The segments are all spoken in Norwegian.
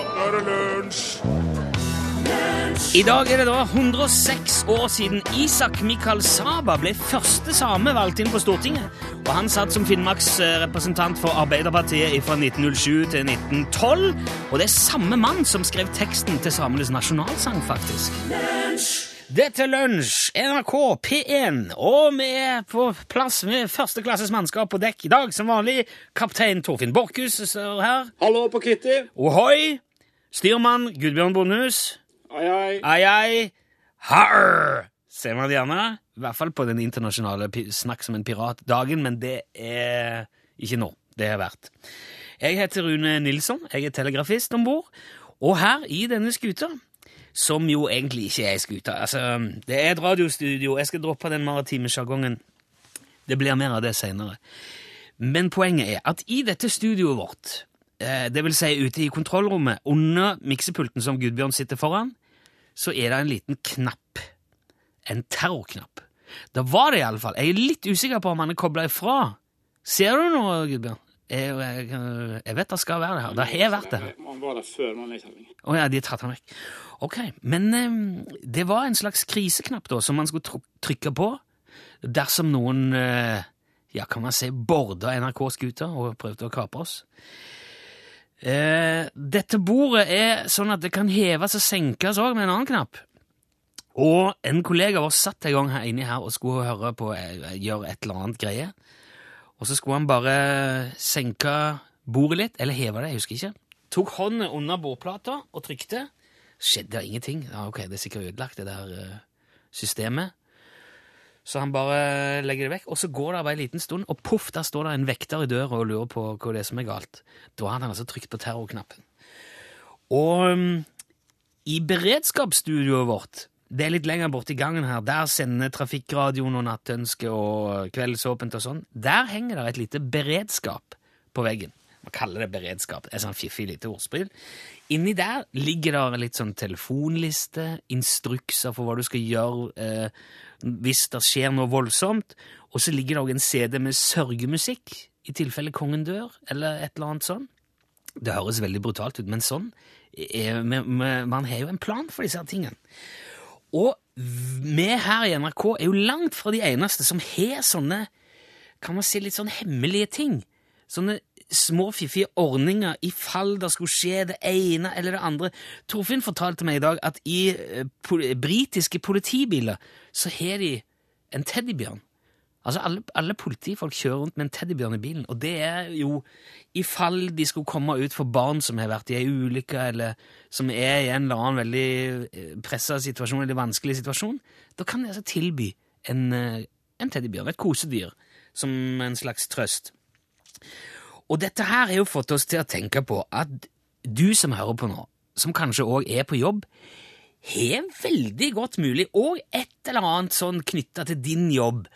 nå er det lunsj! I dag er det da 106 år siden Isak Mikael Saba ble første same valgt inn på Stortinget. Og Han satt som Finnmarks representant for Arbeiderpartiet fra 1907 til 1912. Og det er samme mann som skrev teksten til samenes nasjonalsang, faktisk. Dette er Lunsj, NRK P1, og vi er på plass med førsteklasses mannskap på dekk i dag. Som vanlig kaptein Torfinn Borchhus her. Hallo på Kitty. Ohoi! Styrmann Gudbjørn Bondhus. Ai, ai. Ai, ai, harr, ser man det gjerne. I hvert fall på den internasjonale Snakk som en pirat-dagen, men det er ikke nå. Det er verdt. Jeg heter Rune Nilsson, jeg er telegrafist om bord, og her i denne skuta som jo egentlig ikke er ei skute. Altså, det er et radiostudio, jeg skal droppe den maritime sjargongen. Det blir mer av det seinere. Men poenget er at i dette studioet vårt, det vil si ute i kontrollrommet, under miksepulten som Gudbjørn sitter foran, så er det en liten knapp. En terrorknapp. Da var det iallfall. Jeg er litt usikker på om han er kobla ifra. Ser du noe, Gudbjørn? Jeg, jeg, jeg vet det skal være det her. Det har vært det her. Man var der før man lekte den. Å ja, de har tatt han vekk. Ok, men eh, det var en slags kriseknapp da, som man skulle trykke på dersom noen, eh, ja, kan man si, borda NRK-skuta og prøvde å kapre oss. Eh, dette bordet er sånn at det kan heves og senkes òg med en annen knapp. Og en kollega oss satt en gang her inne her og skulle høre på eh, gjøre et eller annet greie. Og så skulle han bare senke bordet litt, eller heve det, jeg husker ikke. Tok hånden under bordplata og trykte. Skjedde ingenting. Ja, ok, det er sikkert ødelagt, det der eh, systemet. Så han bare legger det vekk, og så går det bare en liten stund, og poff, der står det en vekter i døra og lurer på hva det er som er galt. Da hadde han altså trykt på terrorknappen. Og um, i beredskapsstudioet vårt, det er litt lenger borti gangen her, der sender Trafikkradioen og Nattønske og Kveldsåpent og sånn, der henger det et lite beredskap på veggen. Man kaller det beredskap. Det er sånn fiffig lite ordspill. Inni der ligger det litt sånn telefonliste, instrukser for hva du skal gjøre eh, hvis det skjer noe voldsomt, og så ligger det òg en CD med sørgemusikk, i tilfelle kongen dør, eller et eller annet sånn. Det høres veldig brutalt ut, men sånn er, Man har jo en plan for disse tingene. Og vi her i NRK er jo langt fra de eneste som har sånne kan man si litt sånn hemmelige ting. Sånne små fiffige ordninger i fall det skulle skje det ene eller det andre. Torfinn fortalte meg i dag at i eh, pol britiske politibiler så har de en teddybjørn. Altså alle, alle politifolk kjører rundt med en teddybjørn i bilen, og det er jo i fall de skulle komme ut for barn som har vært i ei ulykke, eller som er i en eller annen veldig pressa situasjon, eller vanskelig situasjon, da kan de altså tilby en, eh, en teddybjørn, et kosedyr, som en slags trøst. Og dette her har jo fått oss til å tenke på at du som hører på nå, som kanskje òg er på jobb, har veldig godt mulig og et eller annet sånn knytta til din jobb.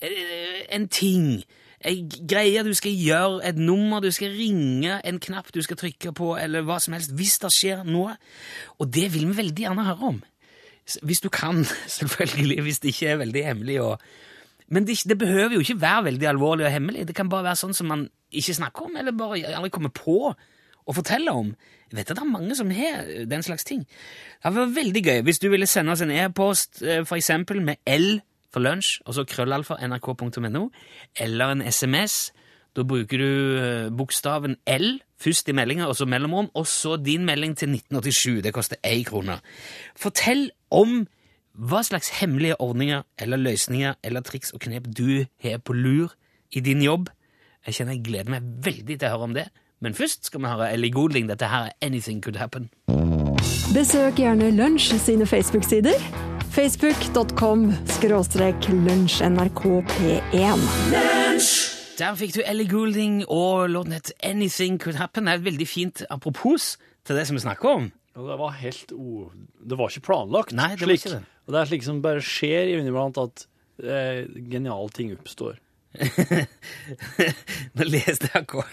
Eh, En ting, ei greie du skal gjøre, et nummer du skal ringe, en knapp du skal trykke på, eller hva som helst, hvis det skjer noe. Og det vil vi veldig gjerne høre om. Hvis du kan, selvfølgelig, hvis det ikke er veldig hemmelig. Og... Men det, det behøver jo ikke være veldig alvorlig og hemmelig. Det kan bare være sånn som man ikke snakker om, eller bare aldri kommer på å fortelle om. Jeg vet at det er mange som har den slags ting. Det hadde vært veldig gøy hvis du ville sende oss en e-post eh, for eksempel med L for lunsj, og så krøllalfa nrk.no, eller en SMS. Da bruker du eh, bokstaven L først i meldinga, og så mellomrom, og så din melding til 1987. Det koster én krone. Fortell om hva slags hemmelige ordninger eller løsninger eller triks og knep du har på lur i din jobb. Jeg kjenner jeg gleder meg veldig til å høre om det. Men først skal vi høre Ellie Golding. Dette her er Anything Could Happen. Besøk gjerne Lunsj sine Facebook-sider. Facebook.com skråstrek lunsjnrkp1. Der fikk du Ellie Goulding, og låten het Anything Could Happen. Det er et veldig fint apropos til det som vi snakker om. Det var helt o... Det var ikke planlagt. Nei, det var ikke det. Og det er slik som bare skjer inniblant at eh, geniale ting oppstår. Nå leste jeg kom,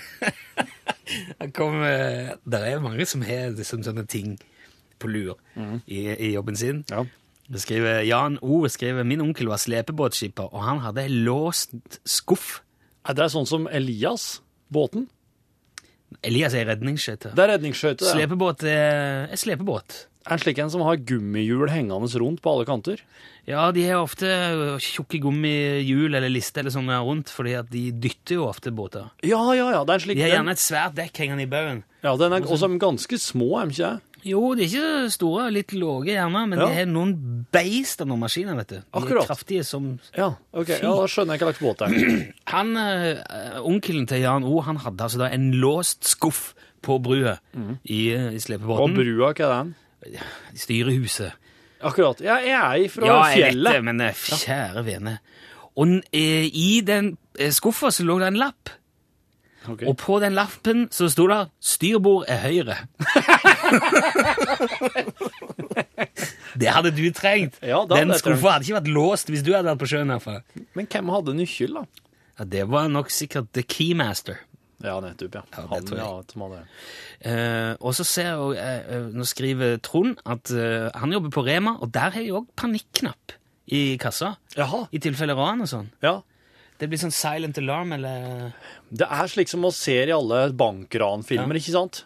jeg kom eh, Det er mange som har liksom sånne ting på lur i, i jobben sin. Ja. Skriver, Jan O skriver min onkel var slepebåtskipper, og han hadde låst skuff. Er det sånn som Elias, båten? Elias er redningsskøyte. Det er redningsskøyte. det. Slepebåt er er slepebåt. En slik en som har gummihjul hengende rundt på alle kanter. Ja, de har ofte tjukke gummihjul eller lister eller sånne rundt, fordi at de dytter jo ofte båter. Ja, ja, ja. Det er en slik De har gjerne et svært dekk hengende i baugen. ja, den er også ganske små, er de ikke det? Jo, de er ikke store, litt lave gjerne, men Ja. de har noen beist av noen maskiner, vet du. De Akkurat. er kraftige som Ja, ok. Ja, da skjønner jeg hva slags båt det er. Han, eh, Onkelen til Jan O han hadde altså da en låst skuff på brua i, i slepebåten. Og brua, hva er den? Styrehuset. Akkurat. Ja, jeg er fra Ja, fjellet. det, men eh, kjære vene. Og eh, i den eh, skuffa så lå det en lapp, Okay. og på den lappen så sto det 'Styrbord er høyre'. det hadde du trengt. Ja, den skuffa hadde ikke vært låst hvis du hadde vært på sjøen. herfra. Men hvem hadde nøkkel, da? Ja, det var nok sikkert The Keymaster. Ja, nettopp, ja. Ja, det Han, tror jeg. ja, som hadde Eh, og så ser jeg, eh, eh, Nå skriver Trond at eh, han jobber på Rema, og der har jeg òg panikknapp i kassa. Jaha. I tilfelle ran og sånn. Ja. Det blir sånn silent alarm eller Det er slik som man ser i alle bankranfilmer, ikke sant?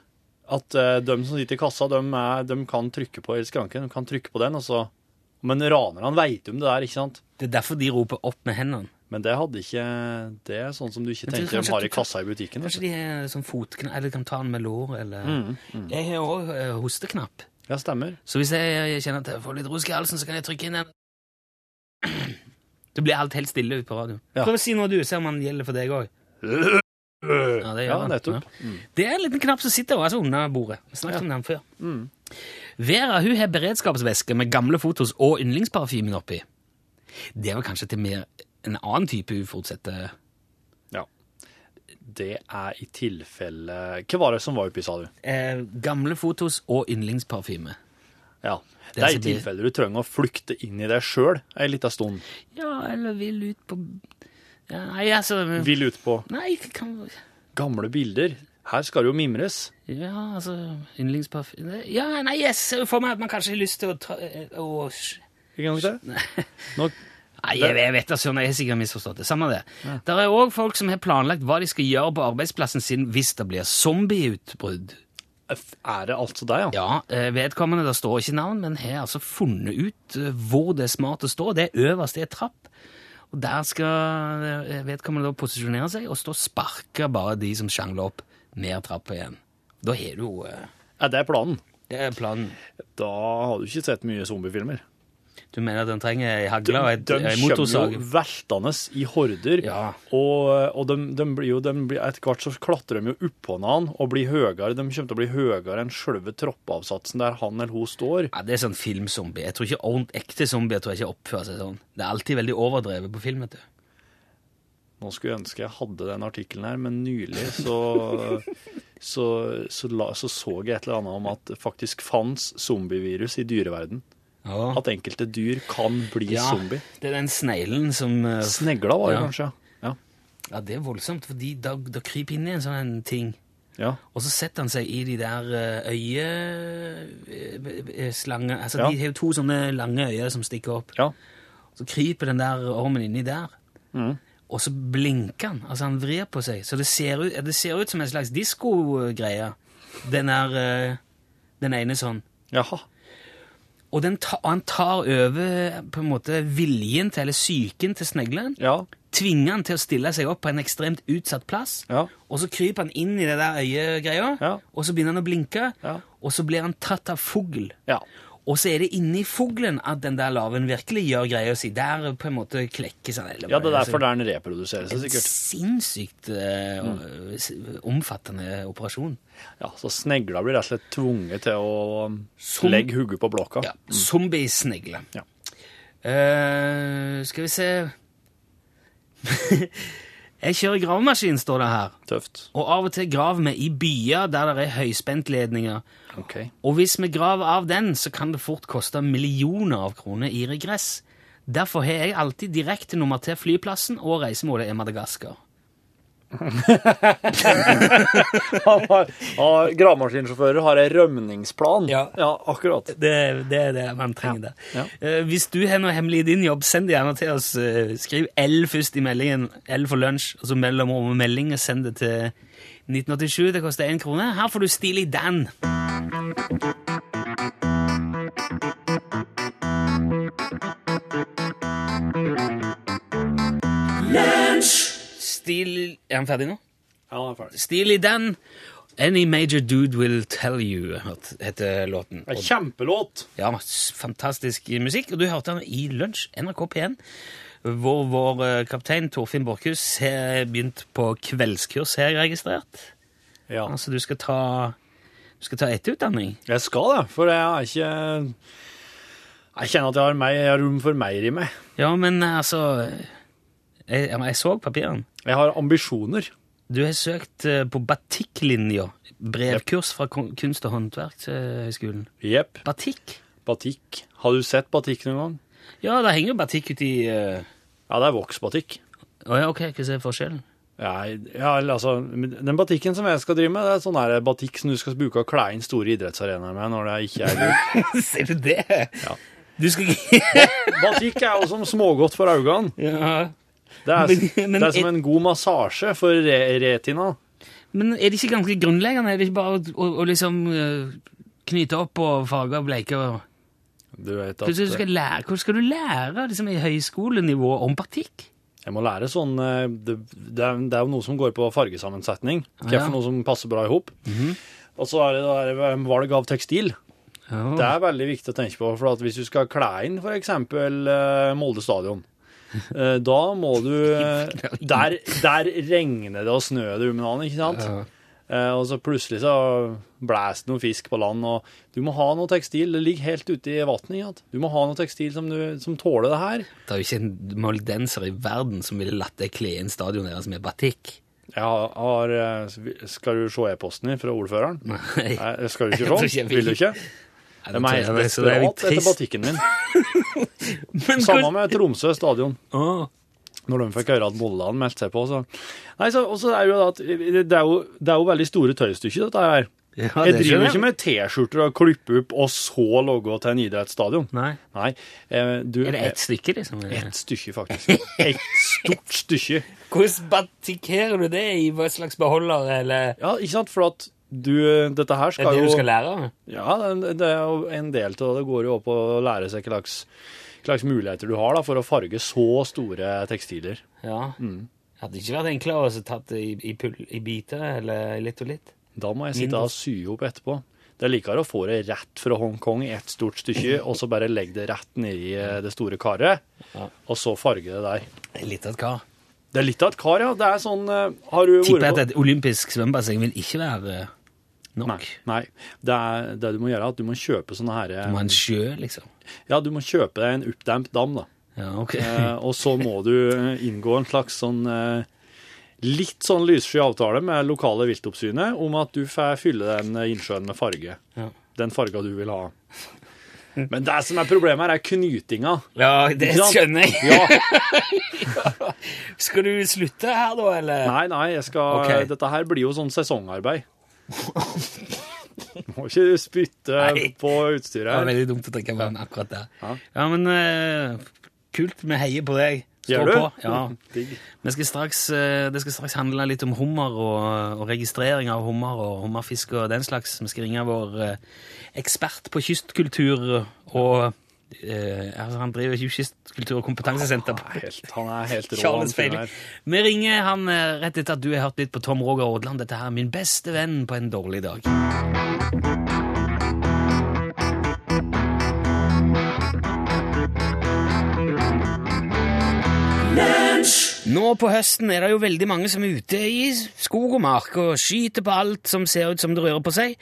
At uh, de som sitter i kassa, de, er, de kan trykke på i skranken, de kan trykke på den, og så Men ranerne veit om det der, ikke sant? Det er derfor de roper opp med hendene. Men det hadde ikke Det er sånn som du ikke er tenker de har i kassa i butikken. Kanskje du. de er sånn fotknapp, eller kan ta den med lår, eller Mm, Jeg har òg hosteknapp. Ja, stemmer. Så hvis jeg kjenner at jeg får litt rusk i halsen, så kan jeg trykke inn den. Det blir alt helt stille ute på radio. Ja. Prøv å si noe, du, se om den gjelder for deg òg. Ja, det gjør Ja, nettopp. Mm. Det er en liten knapp som sitter altså under bordet. Vi snakket om den før. Mm. Vera hun har beredskapsveske med gamle fotos og yndlingsparfymen oppi. Det var kanskje til mer en annen type uforutsette Ja. Det er i tilfelle Hva var det som var oppi, sa du? eh, Gamle fotos og yndlingsparfyme. Ja. Det er i tilfelle du trenger å flykte inn i deg sjøl ei lita stund. Ja, eller vil ut på ja, Nei, altså Vil ut på Nei, kan gamle bilder. Her skal det jo mimres. Ja, altså Yndlingsparfyme Ja, nei, ser for meg at man kanskje har lyst til å ta å, Ikke sant? det? Nå, Nei, jeg, jeg vet da søren, jeg har sikkert misforstått det. Samme det. Det er òg folk som har planlagt hva de skal gjøre på arbeidsplassen sin hvis det blir zombieutbrudd. er det altså deg, ja? Ja, eh, vedkommende, det står ikke navn, men har altså funnet ut eh, hvor det er smart å stå. Det er øverst i en trapp. Og der skal eh, vedkommende da posisjonere seg og stå og sparke bare de som sjangler opp ned trappa igjen. Da har du jo det Er planen? Det er planen. Da har du ikke sett mye zombiefilmer. Du mener at den trenger ei hagle og et, de ei kommer jo veltende i horder, Ja. og, og de, de blir jo, de blir, etter hvert så klatrer de jo oppå hverandre og blir høyere. De kommer til å bli høyere enn selve troppeavsatsen der han eller hun står. Ja, Det er sånn filmzombie. Jeg tror ikke ordent, ekte zombier tror jeg ikke oppfører seg sånn. Det er alltid veldig overdrevet på film. vet du. Nå skulle jeg ønske jeg hadde den artikkelen her, men nylig så så, så, la, så så jeg et eller annet om at det faktisk fantes zombievirus i dyreverden. Ja. At enkelte dyr kan bli Ja, zombie. Det er den sneglen som eh, Snegla var det Ja. kanskje. Ja. Ja, det er voldsomt, for da, da kryper inn i en sånn en ting. ja. Og så setter han seg i de der øyeslange Altså, Ja. De har jo to sånne lange øyer som stikker opp. Ja. Så kryper den der ormen inni der. Mm. Og så blinker han. Altså, han vrir på seg. Så det ser ut, det ser ut som en slags diskogreie. Den er eh, Den ene sånn. Jaha. Og den ta, han tar over på en måte viljen til, eller psyken til sneglen. Ja. Tvinger han til å stille seg opp på en ekstremt utsatt plass. Ja. Og så kryper han inn i det der øyegreia, Ja. og så begynner han å blinke. Ja. Og så blir han tatt av fugl. Og så er det inni fuglen at den der larven virkelig gjør greia si. Der på en måte klekkes han. eller ja, det er derfor der den reproduserer seg, En sinnssykt uh, omfattende operasjon. Ja, Så snegla blir rett og slett tvunget til å um, Som- legge hodet på blokka. Ja, Zombiesnegle. Ja. Uh, skal vi se Jeg kjører gravemaskin, står det her. Tøft. Og av og til graver vi i byer der det er høyspentledninger. Ok. Og hvis vi graver av den, så kan det fort koste millioner av kroner i regress. Derfor har jeg alltid direkte nummer til flyplassen, og reisemålet er Madagaskar. ja, Gravemaskinsjåfører har en rømningsplan. Ja. akkurat. Det, det er det man trenger der. Ja. Uh, hvis du har noe hemmelig i din jobb, send det gjerne til oss. Uh, skriv L først i meldingen, L for lunsj, og så mellom og melding, og send det til 1987. Det koster én krone. Her får du Steely Dan. Stil... Er han ferdig nå? Ja, han er ferdig. Still i den. Any Major Dude Will Tell You heter låten. En kjempelåt! Ja, fantastisk musikk. Og du hørte den i Lunsj, NRK P1, hvor vår eh, kaptein Torfinn Borchhus har begynt på kveldskurs, har jeg registrert. Ja. Altså, du skal ta, du skal ta etterutdanning. Jeg skal det, for jeg er ikke Jeg kjenner at jeg har, mer, jeg har rom for mer i meg. Ja, men eh, altså Jeg, jeg så papirene. Jeg har ambisjoner. Du har søkt eh, på batikklinja. Brevkurs fra kunst- og håndverkshøgskolen. Jepp. Batikk? Batikk. Har du sett batikk noen gang? Ja, det henger jo batikk uti uh... Ja, det er voksbatikk. Å ja, ok, hva er forskjellen? Ja, ja, altså, den batikken som jeg skal drive med, det er sånn her batikk som du skal bruke å kle inn store idrettsarenaer med når det ikke er bruk. Ser du det? Ja. Du skal ikke Batikk er jo som smågodt for øynene. ja. Det er, Men- men det er som en god massasje for re retina. Men er det ikke ganske grunnleggende? Er det ikke bare å, å, å liksom eh, knyte opp og farge og bleike? og... Du vet at skal du skal lære, skal du lære liksom, i høyskolenivå om batikk? Jeg må lære sånn eh, Det, det, er, det er jo noe som går på fargesammensetning. Hva Ja. for noe som passer bra i hop. Og så er det det der valg av tekstil. Det er veldig viktig å tenke på. For at hvis du skal kle inn f.eks. Uh, Molde stadion, eh, da må du eh, der, der regner det og snør det om dagen, ikke sant? Ja. Eh, og så plutselig så blæser det noen fisk på land, og du må ha noe tekstil. Det ligger helt ute i vannet. Du må ha noe tekstil som, du, som tåler det her. Det er jo ikke en moldenser i verden som ville latt deg kle inn stadionet deres med batikk. Jeg har, eh, Skal du se e-posten din fra ordføreren? Nei. Skal du ikke se? vil. Du ikke? De det er helt er desperat etter batikken min. Samme med Tromsø stadion. Åh. Når de fikk høre at Molland meldte seg på, så Nei, så og så er det jo at det er jo, det er jo veldig store tøystykker, dette her. Ja, Jeg driver jo ikke med T-skjorter og klipper opp, og så logge til en idrettsstadion. Nei. Nei. eh, Du, Er det ett stykke, liksom? Ett stykke, faktisk. Et stort stykke. Hvordan batikkerer du det i hva slags beholder, eller Ja, ikke sant? For at du Dette her skal jo det er det du skal lære? Ja, det det er jo en del av det går jo opp å lære seg hva slags, slags muligheter du har da, for å farge så store tekstiler. Ja. Mm. Hadde ikke vært enklere å tatt det i, i, pull- i biter, eller litt og litt? Da må jeg sitte og sy opp etterpå. Det er likere å få det rett fra Hongkong i ett stort stykke, og så bare legge det rett nedi eh, det store karet, Ja. og så farge det der. Er litt av et kar. Det er litt av et kar, ja. Det er sånn eh, Har du Tipper jeg at et olympisk svømmebasseng vil ikke være eh, nok. Nei. nei. Det, er, det du må gjøre, er at du må kjøpe sånne her Du må ha en sjø, liksom. Ja, du må kjøpe deg en oppdemt dam, da. Ja, ok. Eh, og så må du eh, inngå en slags sånn eh, litt sånn lyssky avtale med lokale viltoppsynet om at du får fylle den eh, innsjøen med farge. Ja. Den farga du vil ha. Men det som er problemet her, er knytinga. Ja, det skjønner jeg. Ja, Skal du slutte her, da, eller? Nei, nei, jeg skal, okay. dette her blir jo sånn sesongarbeid. Må ikke spytte Nei. på Det var veldig dumt å drikke vann akkurat der. Ja. Ja, men uh, kult. Vi heier på deg. Gjør du? på. Ja. Vi skal straks, uh, det skal straks handle litt om hummer og, og registrering av hummer og hummerfisk og den slags. Vi skal ringe vår uh, ekspert på kystkultur og eh, altså Han driver ikke kystkultur- og kompetansesenter. Han er han er helt rå. han Charles fyren Feiling. her. Vi ringer han eh, rett etter at du har hørt litt på Tom Roger Aadland. Dette her er min beste venn på en dårlig dag. Nå på høsten er det jo veldig mange som er ute i skog og mark og skyter på alt som ser ut som det rører på seg.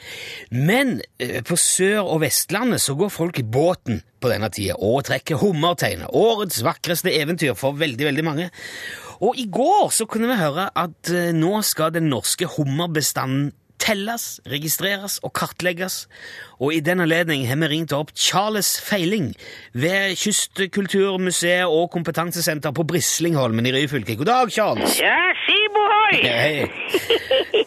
Men eh, på Sør- og Vestlandet så går folk i båten på denne tida og trekker hummerteiner. Årets vakreste eventyr for veldig, veldig mange. Og i går så kunne vi høre at eh, nå skal den norske hummerbestanden telles, registreres og kartlegges. Og i den anledning har vi ringt opp Charles Feiling ved Kystkulturmuseet og kompetansesenter på Brislingholmen i Ryfylke. God dag, Charles. Ja, Sibohoi! Hei.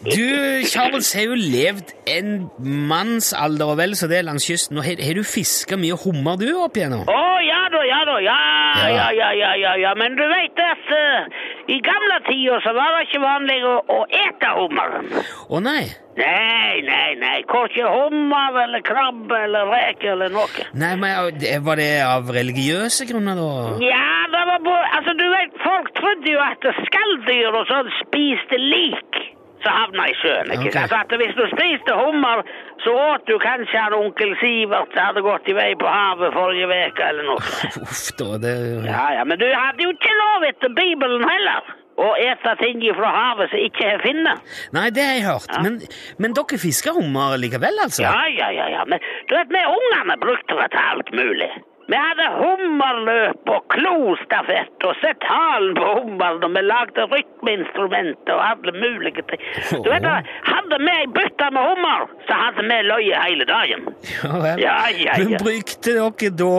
Du, Charles, har jo levd en mannsalder og vel så det langs kysten. Og har, har du fiska mye hummer, du, opp igjennom? Å, ja da, ja da, ja, Ja. ja, ja, ja, ja, ja. Men du vet at eh, I gamle tider så var det ikke vanlig å, å ete hummeren. Å nei. Nei, nei, nei. Korkje hummer eller krabbe eller reke eller noe. Nei, men Var det av religiøse grunner, da? Ja, det var både Altså, du vet, folk trodde jo at skalldyr og sånn spiste lik som havna i sjøen. ikke okay. sant? At hvis du spiste hummer, så åt du kanskje han onkel Sivert som hadde gått i vei på havet forrige uke eller noe. Uff da, det Ja, ja, men du hadde jo ikke lov etter Bibelen heller å ete ting fra havet som ikke er finne. Nei, det har jeg hørt. Men, men dere fisker hummer likevel, altså? Ja, ja, ja, ja, men du vet, vi ungene brukte det til alt mulig. Vi hadde hummerløp og klostafett og sett halen på hummeren, og vi lagde rytmeinstrumenter og alle mulige ting. Du vet, hadde vi ei bøtte med hummer, så hadde vi løye hele dagen. Ja vel. Ja, ja, Men brukte dere da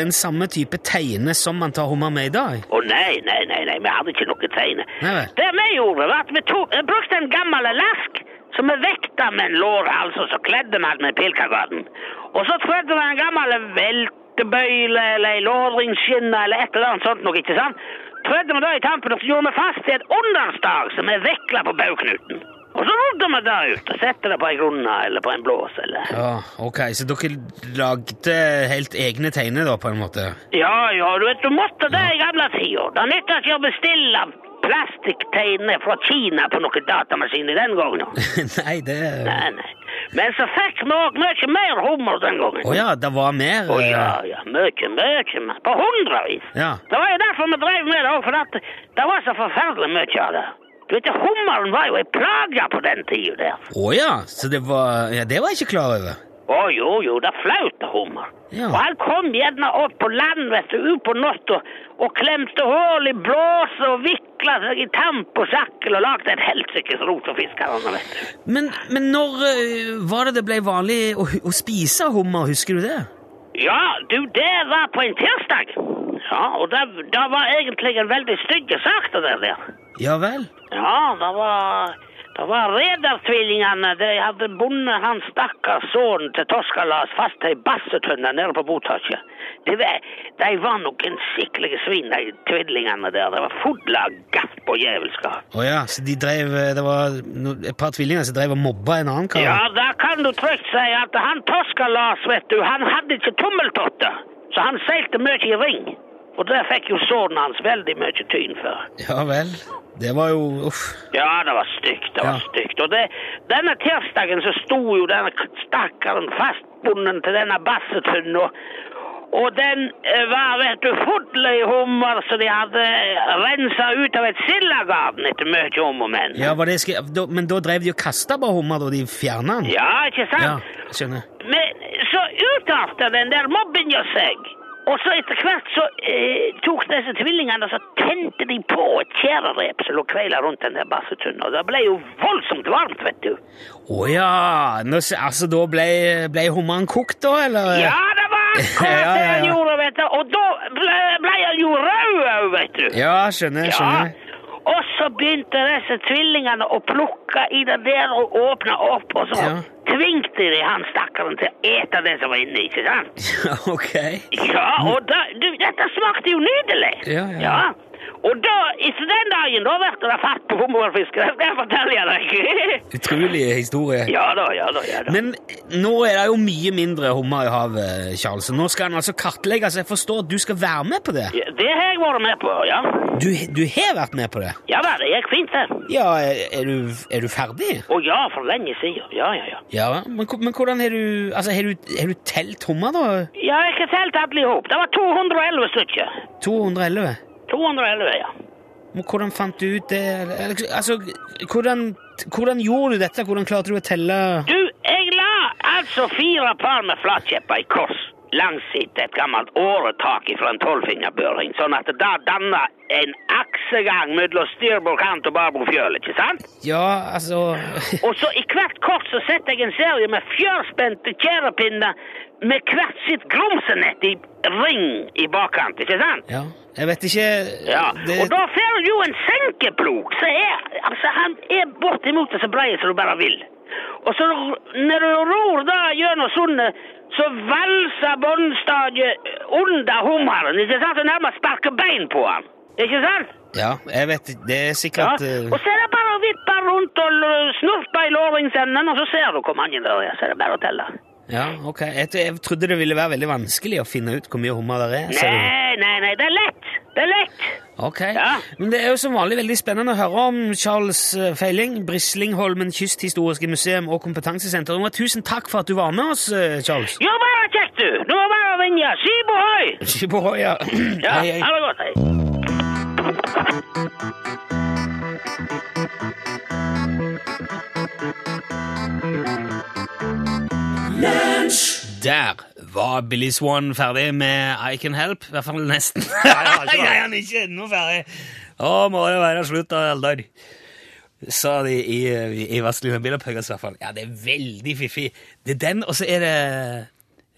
den samme type teine som man tar hummer med i dag? Å nei, nei, nei, nei, vi hadde ikke noe tegne. Nei. Det vi gjorde, var at vi tog, vi brukte en gammel lask Så vi vekta med en lår, altså, så kledde vi den med Pilkagaten. Og så trødde vi en gammel veltebøyle eller ei lårringsskinne eller et eller annet sånt noe, ikke sant? Trødde vi da i tampen, og så gjorde vi fast i et understag som er vekla på bauknuten. Og så rodde vi det ut og sette det på ei grunne eller på en blås eller Ja, ok, så dere lagde helt egne teiner da, på en måte? Ja, ja, du vet, du måtte det i gamle tider. Det nytta ikke å bestille plastikkteiner fra Kina på noen datamaskin i den gangen. nei, det Nei, nei. Men så fikk vi òg mye mer hummer den gangen. Å ja, det var mer Å eh, ja, ja, mye, mye mer. På hundrevis. Ja. Det var jo derfor vi drev med det òg, for at det var så forferdelig mye av det. Du vet, Hummeren var jo ei plage på den tida der. Å ja, så det var Ja, det var jeg ikke klar over. Å jo, jo, det flaut hummer. Ja. Og han kom gjerne opp på land, vet du, ut på natta og klemte hull i blåsa og vikla seg i tamp og sjakkel og lagde et helsikes rot for fiskerne, vet du. Men, men når var det det ble vanlig å, å spise hummer, husker du det? Ja, du, det var på en tirsdag. Ja, og det, det var egentlig en veldig stygg sak, det der. Ja vel? Ja, det var, det var redertvillingene. De hadde bundet han stakkars sønnen til Toskalas fast til ei bassetønne nede på botaket. De, var- de var noen skikkelige svin, de tvillingene der. Det var fulle av gaff og djevelskap. Å ja, så de drev eh, Det var et par tvillinger som drev og mobba en annen kar? Ja, da kan du trygt si at han Toskalas, vet du, han hadde ikke tommeltotter. Så han seilte mye i ring. Og det fikk jo sønnen hans veldig mye tyn for. Ja vel. Det var jo Uff. Ja, det var stygt. Det var Ja. stygt. Og det, denne tirsdagen så sto jo denne stakkaren fastbunden til denne bassetunnen. Og, og den eh, var, vet du, full i hummer, så de hadde rensa ut av et sildegarden etter mye om og men. Ja, da, Men da drev de og kasta bare hummer, da de fjerna den? Ja, ikke sant? Ja, skjønner. Men så utarta den der mobbinga seg. Og så etter hvert så eh, tok disse tvillingene og så tente de på et tjærerep som lå kveila rundt den der bassetunnen. Og det ble jo voldsomt varmt, vet du. Å ja! Nå, altså, da ble, ble hummeren kokt, da, eller? Ja, det var akkurat Ja, ja, det han gjorde, vet du. Og da ble, ble han jo rød òg, vet du. Ja, skjønner, skjønner. Og så begynte disse tvillingene å plukke i det der og åpne opp, og så Ja. tvingte de han stakkaren til å ete det som var inni, ikke sant? Ja, ok. Ja, og da, du, dette smakte jo nydelig. Ja, ja. Og da, etter den dagen, da ble det fatt på hummerfisk. Det skal jeg fortelle deg. Utrolig historie. ja da, ja da, ja da. Men nå er det jo mye mindre hummer i havet, Charles. Nå skal den altså kartlegges. Jeg forstår at du skal være med på det. Ja, det har jeg vært med på, ja. Du, du har vært med på det? Ja da, det gikk fint, det. Ja, er, er, du, er du ferdig? Å ja, for lenge siden. Ja, ja, ja. Ja, men, men hvordan har du Altså, har du, har du telt hummer, da? Ja, jeg har telt alle i hop. Det var 211 stykker. 211? 211, ja. Men hvordan fant du ut det? Altså, hvordan, hvordan gjorde du dette? Hvordan klarte du å telle Du, jeg la altså fire par med flatkjepper i kors langs et et gammelt åretak fra en tolvfingerbøring, sånn at det da danna en aksegang mellom styrbordkant og barbrofjøl, ikke sant? Ja, altså Og så i hvert kors så setter jeg en serie med fjørspente tjærepinner med hvert sitt grumsenett i ring i bakkant, ikke sant? Ja, jeg vet ikke Ja, det, og da får du jo en senkeplog, så er, altså han er bortimot så brei som du bare vil. Og så når du ror da gjennom sundet, så valser båndstadiet under hummeren, ikke sant? Så nærmest sparker bein på han, ikke sant? Ja, jeg vet. Det er sikkert ja. Og så er det bare å vippe rundt og snurpe i låringsenden, og så ser du hvor mange det er. Så er det bare å telle. Ja, ok. Jeg, jeg trodde det ville være veldig vanskelig å finne ut hvor mye hummer det er. Nei, nei, nei, det er lett. Det er lett. Ok. Ja. Men det er jo som vanlig veldig spennende å høre om Charles eh, Feiling, Brislingholmen kysthistoriske museum og kompetansesenter. Og tusen takk for at du var med oss, eh, Charles. Jo, bare kjekt, du. Nå det bare å ringe. Skibo ja. Ja, Hei, hei. ha det godt. Hei. Der var Billy Swan ferdig med I Can Help. I hvert fall nesten. han Nei, han er ikke ennå ferdig. Å, må det være slutt, da, Eldar. Sa de i, i, i Vazelina Bilopphøggers, i hvert fall. Ja, det er veldig fiffig. Det er den, og så er det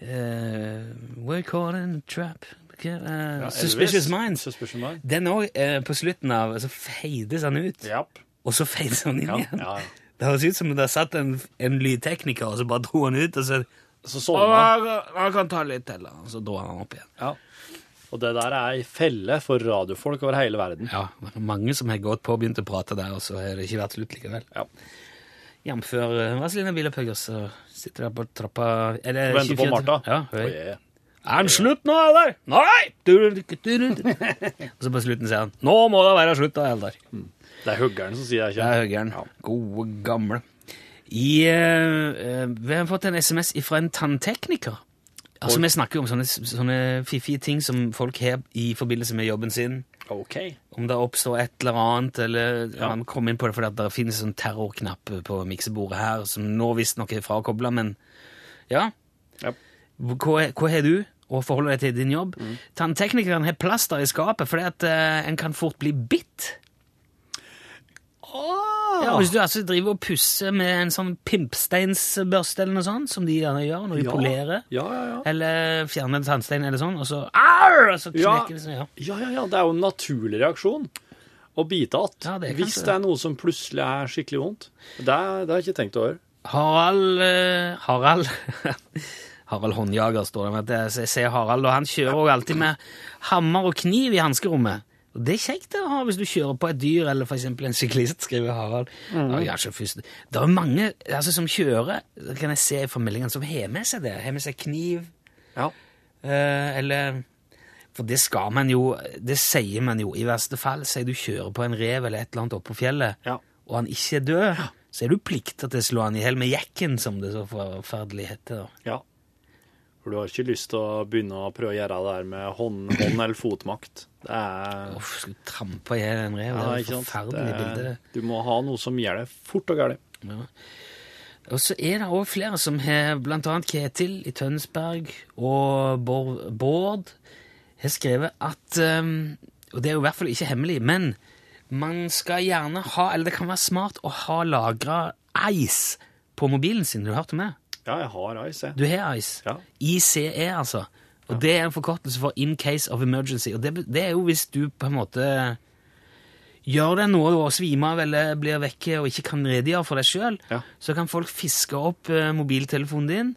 uh, We're caught in a trap. Okay, uh, Suspicious Elvis. Minds. Suspicious Mind. Den òg, på slutten av Så feides han ut, Yep. og så feides han inn Ja, igjen. ja, ja. Det høres ut som det satt en, en lydtekniker, og så bare dro han ut, og så Så sovna han. Han kan ta litt til, og så dro han opp igjen. Ja. Og det der er ei felle for radiofolk over hele verden. Ja, det er mange som har gått på og begynt å prate der, og så har det ikke vært slutt likevel. Ja. Jf. uh, Vazelina Bilopphøgger, så sitter der på trappa Er det Venter på 24 Martha. Ja, høy. Ja. Er den slutt nå, Eldar? Nei! Du, du, du, du, du. og så på slutten sier han Nå må det være slutt, da, Eldar. Det er huggeren som sier det, Det er huggeren. Gode, gamle. I, eh, eh, vi har fått en SMS fra en tanntekniker. Altså, Vi snakker jo om sånne, sånne fiffige ting som folk har i forbindelse med jobben sin. OK. Om det oppstår et eller annet, eller ja. han kom inn på det fordi at det finnes en terrorknapp på miksebordet her, som nå visstnok er frakobla, men ja. Ja. Hva, hva har du å forholde deg til din jobb? Tannteknikeren har plaster i skapet fordi at uh, en kan fort bli bitt. Ja, hvis du altså driver og pusser med en sånn pimpsteinsbørste eller noe sånt, som de gjerne gjør når de Ja. polerer, Ja, ja, ja. eller fjerner en tannstein eller sånn, og så Arr! Og så knekker det seg. Ja. Ja, ja, ja. Det er jo en naturlig reaksjon å bite att. Ja, hvis det er noe som plutselig er skikkelig vondt. Det, det har jeg ikke tenkt over. Harald eh, Harald Harald Håndjager står det med. Jeg ser Harald, og han kjører òg alltid med hammer og kniv i hanskerommet. Og Det er kjekt å ha hvis du kjører på et dyr, eller eksempel en syklist, skriver Harald. Ja, kanskje først. Det er mange altså, som kjører, det kan jeg se fra meldingene, som har med seg det. Har med seg kniv, Ja. eh, eller For det skal man jo, det sier man jo i verste fall. Sier du kjører på en rev eller et eller annet oppe på fjellet, Ja. og han ikke er død, så er du plikta til å slå han i hjel med jekken, som det så forferdelig heter. da. ja. For du har ikke lyst til å begynne å prøve å gjøre det der med hånd, hånd eller fotmakt. Det er Uff, skal du trampe i en rev? ja, det er et forferdelig Det bilde. er, du må ha noe som gjør det fort og galt. Ja. Og så er det òg flere som har, blant annet Ketil i Tønsberg og Bård, har skrevet at um, Og det er jo i hvert fall ikke hemmelig, men man skal gjerne ha Eller det kan være smart å ha lagra ice på mobilen sin. Du Har hørt om det? Ja, jeg har ice, jeg. Du har ice. Ja. ICE, altså. Og det er en forkortelse for In Case of Emergency. Og det, det er jo hvis du på en måte gjør deg noe og svimer av eller blir vekke og ikke kan redegjøre for deg sjøl, Ja. så kan folk fiske opp eh, mobiltelefonen din,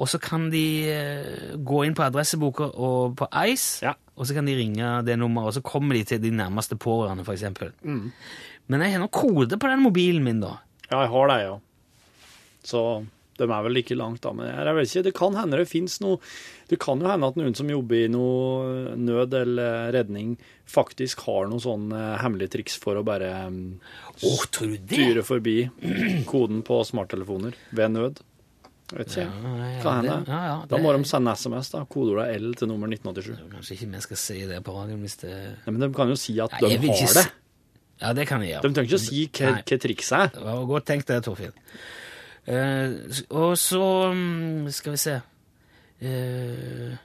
og så kan de eh, gå inn på adresseboka og på Ice, Ja. og så kan de ringe det nummeret, og så kommer de til de nærmeste pårørende, eksempel. Mm. Men jeg har nå kode på den mobilen min, da. Ja, jeg har det, ja. Så de er vel like langt, da. Men jeg vet ikke, det kan hende det fins noe Det kan jo hende at noen som jobber i noe nød eller redning, faktisk har noen sånne hemmelige triks for å bare oh, Å, tror du det? styre forbi koden på smarttelefoner ved nød. Vet ikke. Ja, ja, kan det- hende. ja, ja, Da må de sende SMS, da. Kodeordet L til nummer 1987. Kanskje ikke vi skal si det på radioen hvis det Nei, men de kan jo si at de har ikke det. Ja, det kan jeg gjøre. De trenger ikke å si hva, hva trikset er. Det var godt tenkt det, Torfinn. Eh, og så mm, skal vi se Eh,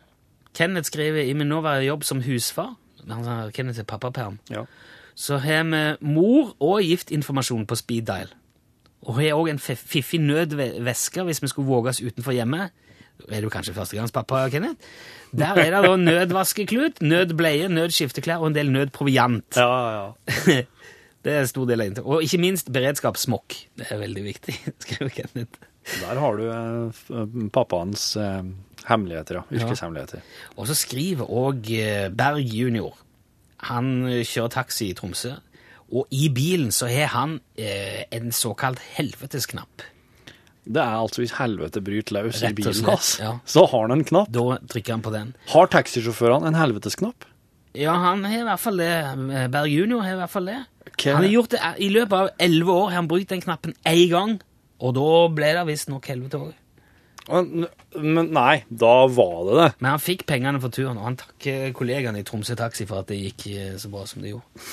Kenneth skriver i min nåværende jobb som husfar. Han Kenneth er pappaperm. Ja. Så har vi mor og giftinformasjon på speed dial. Og har òg en fiffig nødveske hvis vi skulle våge oss utenfor hjemmet. Er du kanskje førstegangspappa, Kenneth? Der er det da nødvaskeklut, nødbleie, nødskifteklær og en del nødproviant. Ja, ja. Det er en stor del av inntekten. Og ikke minst beredskapssmokk. Det er veldig viktig, skriver Kenneth. Der har du eh, pappaens eh, hemmeligheter, ja. Yrkeshemmeligheter. Og så skriver òg Berg junior Han eh, kjører taxi i Tromsø, og i bilen så har han eh, en såkalt helvetesknapp. Det er altså hvis helvete bryter løs i bilen hans, ja. så har han en knapp. Da trykker han på den. Har taxisjåførene en helvetesknapp? Ja, han har i hvert fall det. Berg Junior har i hvert fall det. Han har gjort det I løpet av elleve år har han brukt den knappen én gang, og da ble det visstnok helvete òg. Men nei, da var det det. Men han fikk pengene for turen, og han takker kollegaene i Tromsø Taxi for at det gikk eh, så bra som det gjorde.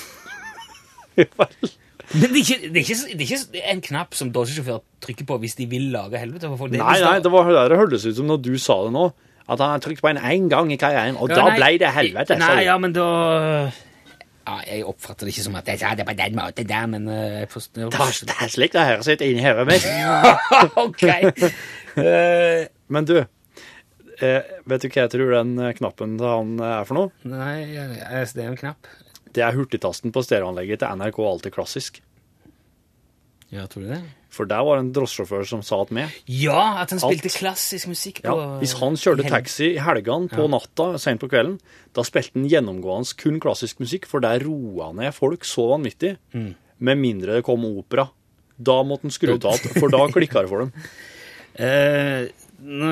Men det er, ikke, det, er ikke, det er ikke en knapp som drosjesjåfør trykker på hvis de vil lage helvete for folk. Det Nei, nei, det var der det hørtes ut som når du sa det nå. At han har trykt på en én gang i karrieren, og Ja, da nei, ble det helvete. Nei, ja, men da ja, Jeg oppfatter det ikke som at jeg sa det på den måten der, men eh, jeg forstår Det er- det er slik det høres ut inni hodet mitt. Ok. Eh, Men du, eh, vet du hva jeg tror den eh, knappen til han eh, er for noe? nei, det er en knapp. Det er hurtigtasten på stereoanlegget til NRK Alltid Klassisk. Ja, tror du det? For der var det en drosjesjåfør som sa at med. Ja, at han spilte at, klassisk musikk på Ja, hvis han kjørte taxi i helgene på natta, sent på kvelden, da spilte han gjennomgående kun klassisk musikk, for der roa ned folk så vanvittig. Mm. Med mindre det kom opera. Da måtte han skru ut igjen, for da klikka det for dem. Eh, nå